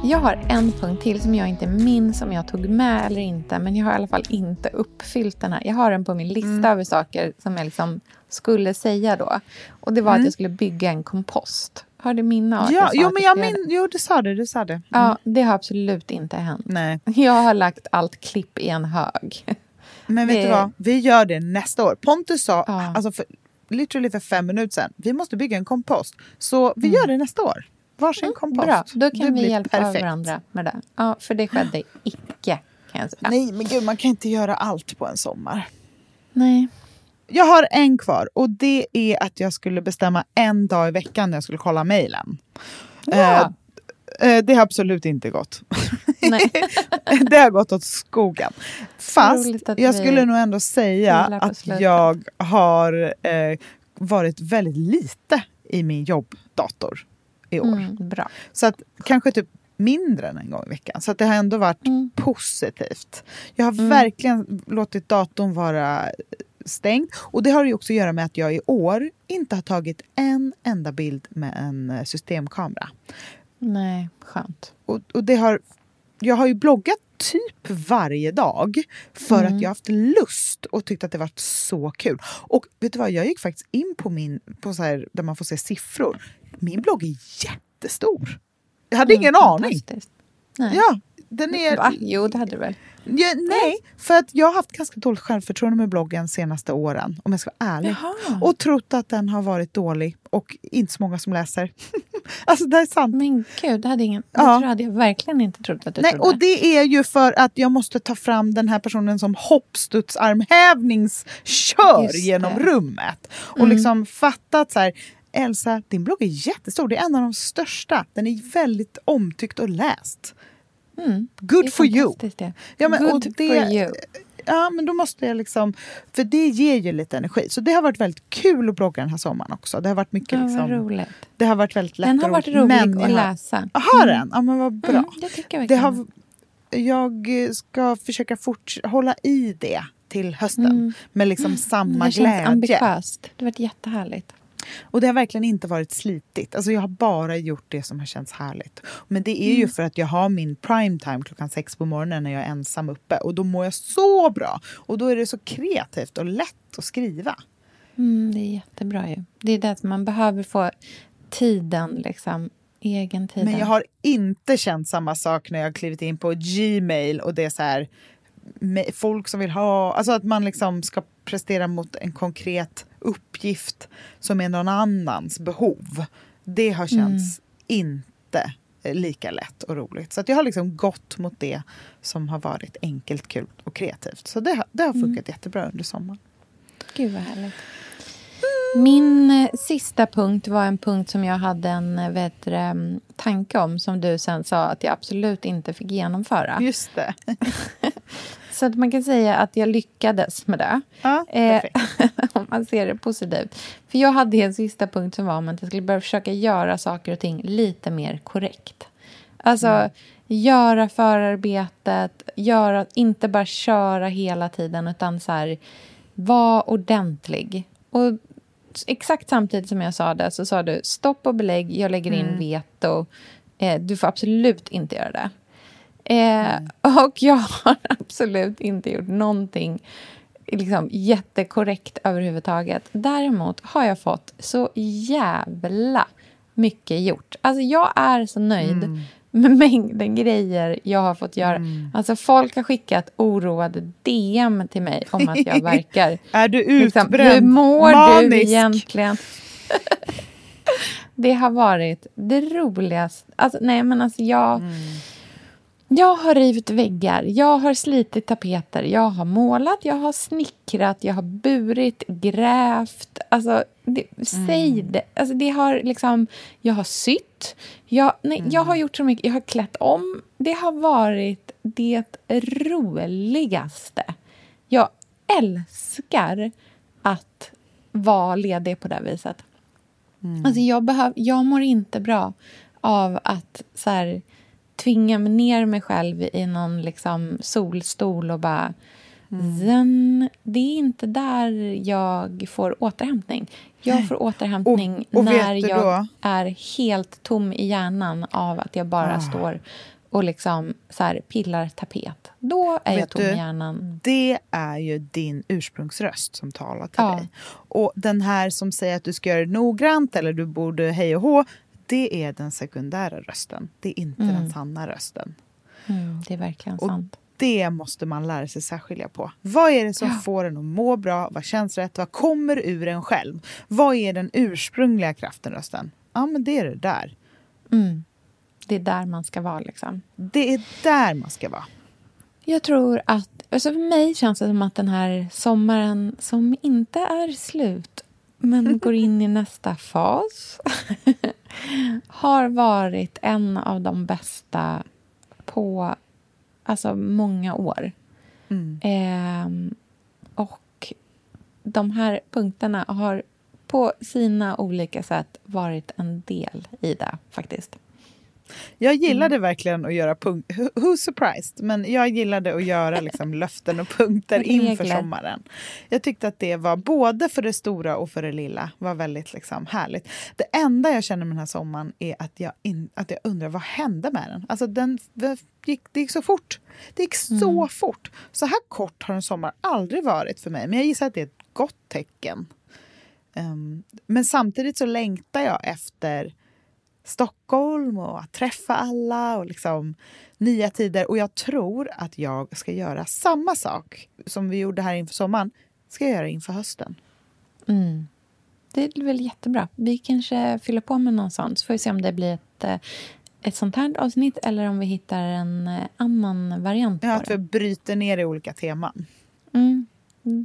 Jag har en punkt till som jag inte minns om jag tog med eller inte. Men jag har i alla fall inte uppfyllt den här. Jag har den på min lista Mm. över saker som jag liksom skulle säga då. Och det var Mm. att jag skulle bygga en kompost. Har du minne av Ja, jo, men jag min, jo, du sa det. Du sa det. Mm. Ja, det har absolut inte hänt. Nej. Jag har lagt allt klipp i en hög. Men vet Det- du vad? Vi gör det nästa år. Pontus sa, Ja. alltså för, literally för fem minuter sedan, vi måste bygga en kompost. Så vi gör det nästa år. Varsin kompost. Mm. Bra, då Det kan vi blir hjälpa perfekt. varandra med det. Ja, för det skedde icke, kan jag säga. Nej, men gud, man kan inte göra allt på en sommar. Nej. Jag har en kvar och det är att jag skulle bestämma en dag i veckan när jag skulle kolla mejlen. Ja. Eh, eh, det har absolut inte gått. Nej. det har gått åt skogen. Fast jag skulle nog ändå säga att jag har eh, varit väldigt lite i min jobbdator i år. Mm, bra. Så att kanske typ mindre än en gång i veckan. Så att det har ändå varit Mm. positivt. Jag har verkligen låtit datorn vara stängd. Och det har ju också att göra med att jag i år inte har tagit en enda bild med en eh, systemkamera. Nej, skönt. Och, och det har, jag har ju bloggat typ varje dag för Mm. att jag haft lust och tyckt att det varit så kul. Och vet du vad, jag gick faktiskt in på min, på så här, där man får se siffror. Min blogg är jättestor. Jag hade ingen Mm, aning. fantastiskt. Nej. Ja, den är... Va? Jo, det hade du väl? Ja, nej, för att jag har haft ganska dåligt självförtroende med bloggen senaste åren, om jag ska vara ärlig. Jaha. Och trott att den har varit dålig och inte så många som läser. alltså det är sant. Men gud, det hade, ingen, Ja. det hade jag verkligen inte trott att du Nej, trodde. och det är ju för att jag måste ta fram den här personen som hoppstudsarmhävningskör genom rummet. Och Mm. liksom fatta att så här, Elsa, din blogg är jättestor. Det är en av de största. Den är väldigt omtyckt och läst. Mm. Good Det for you. det. Ja, men, Good det, for you. Ja, men då måste jag liksom... För det ger ju lite energi. Så det har varit väldigt kul att blogga den här sommaren också. Det har varit mycket Ja, liksom... roligt. Det har varit väldigt lätt Den har varit rolig men att läsa. Har den? Ja, men vad bra. Mm, det tycker jag det har, jag ska försöka fort, hålla i det till hösten. Mm. Med liksom samma det känns glädje. ambitiöst. Det har varit jättehärligt. Och det har verkligen inte varit slitigt. Alltså jag har bara gjort det som har känts härligt. Men det är ju Mm. för att jag har min prime time klockan sex på morgonen när jag är ensam uppe. Och då mår jag så bra. Och då är det så kreativt och lätt att skriva. Mm, det är jättebra ju. Det är det att man behöver få tiden, liksom. Egen tid. Men jag har inte känt samma sak när jag har klivit in på Gmail och det är så här folk som vill ha, alltså att man liksom ska prestera mot en konkret uppgift som är någon annans behov. Det har känts inte eh, lika lätt och roligt. Så jag har liksom gått mot det som har varit enkelt, kul och kreativt. Så det, har- det har funkat jättebra under sommaren. Gud vad härligt. Min eh, sista punkt var en punkt som jag hade en eh, vet du, det, tanke om som du sen sa att jag absolut inte fick genomföra. Just det. Så att man kan säga att jag lyckades med det. Ja, Eh, om man ser det positivt. För jag hade en sista punkt som var om att jag skulle börja försöka göra saker och ting lite mer korrekt. Alltså Mm. göra förarbetet, göra, inte bara köra hela tiden utan så här, vara ordentlig. Och exakt samtidigt som jag sa det så sa du stopp och belägg, jag lägger in Mm. veto. Eh, du får absolut inte göra det. Eh, och jag har absolut inte gjort någonting liksom, jättekorrekt överhuvudtaget. Däremot har jag fått så jävla mycket gjort. Alltså jag är så nöjd Mm. med mängden grejer jag har fått göra. Alltså folk har skickat oroade DM till mig om att jag verkar... Är du liksom, utbränd? Hur mår du Manisk? egentligen? det har varit det roligaste. Alltså, nej, men alltså jag... Jag har rivit väggar, jag har slitit tapeter, jag har målat, jag har snickrat, jag har burit, grävt. Alltså, det, säg det. Alltså, det har liksom, jag har sytt. Jag, nej, jag har gjort så mycket. Jag har klätt om. Det har varit det roligaste. Jag älskar att vara ledig på det viset. Alltså jag, behöv, jag mår inte bra av att så här, tvinga mig ner mig själv i någon liksom, solstol och bara... Zen, det är inte där jag får återhämtning. Jag får återhämtning Och- och när jag då? är helt tom i hjärnan av att jag bara Ah. står och liksom så här, pillar tapet. Då är jag Vet tom du, i hjärnan. Det är ju din ursprungsröst som talar till Ja. dig. Och den här som säger att du ska göra det noggrant eller du borde hej och hå, det är den sekundära rösten. Det är inte den sanna rösten. Mm, det är verkligen Och sant. det måste man lära sig särskilja på. Vad är det som får en att må bra? Vad känns rätt? Vad kommer ur en själv? Vad är den ursprungliga kraften, rösten? Ja, men det är det där. Mm. Det är där man ska vara. Liksom. Det är där man ska vara. Jag tror att... Alltså för mig känns det som att den här sommaren som inte är slut men går in i nästa fas har varit en av de bästa på alltså, många år. Ehm, och de här punkterna har på sina olika sätt varit en del i det, faktiskt. Jag Mm. gillade verkligen att göra punkt... Who's surprised? Men jag gillade att göra liksom löften och punkter inför sommaren. Jag tyckte att det var både för det stora och för det lilla var väldigt liksom härligt. Det enda jag känner med den här sommaren är att jag, in, att jag undrar vad hände med den? Alltså den gick, det gick så fort. Det gick så Mm. fort. Så här kort har en sommar aldrig varit för mig. Men jag gissar att det är ett gott tecken. Ehm, men samtidigt så längtar jag efter Stockholm och att träffa alla och liksom nya tider. Och jag tror att jag ska göra samma sak som vi gjorde här inför sommaren. Ska jag göra inför hösten. Mm. Det är väl jättebra. Vi kanske fyller på med någon sån, så får vi se om det blir ett, eh, ett sånt här avsnitt eller om vi hittar en eh, annan variant Ja, att vi bryter ner i olika teman. Mm,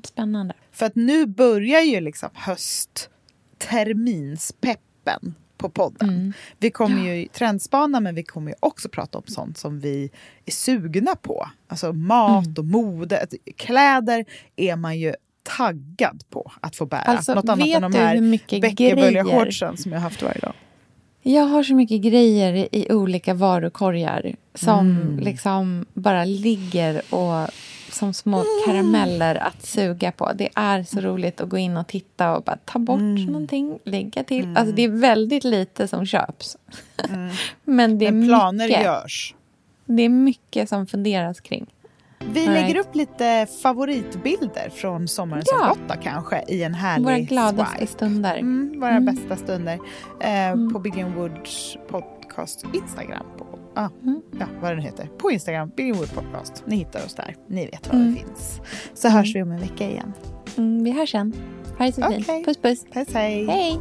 Spännande. För att nu börjar ju liksom höstterminspeppen på podden. Mm. Vi kommer ju trendspana men vi kommer ju också prata om sånt som vi är sugna på. Alltså mat Mm. och mode. Kläder är man ju taggad på att få bära. Alltså, Något annat än de här hur mycket bäckebölja grejer- shortsen som jag haft varje dag. Jag har så mycket grejer i, i olika varukorgar som Mm. liksom bara ligger och som små karameller att suga på. Det är så roligt att gå in och titta och bara ta bort Mm. någonting, lägga till. Alltså det är väldigt lite som köps. Men det är Men planer mycket. görs. Det är mycket som funderas kring. Vi All lägger right. upp lite favoritbilder från sommaren Ja. som gått kanske i en härlig Våra gladaste swipe. stunder. Mm, våra Mm. bästa stunder. Eh, På Big Woods podcast Instagram. På, ah, Mm. Ja, vad den heter. På Instagram, Big Wood podcast. Ni hittar oss där. Ni vet var Mm. vi finns. Så hörs vi om en vecka igen. Mm, vi hörs sen. Ha det så fint. Puss puss. Puss hej. Hej!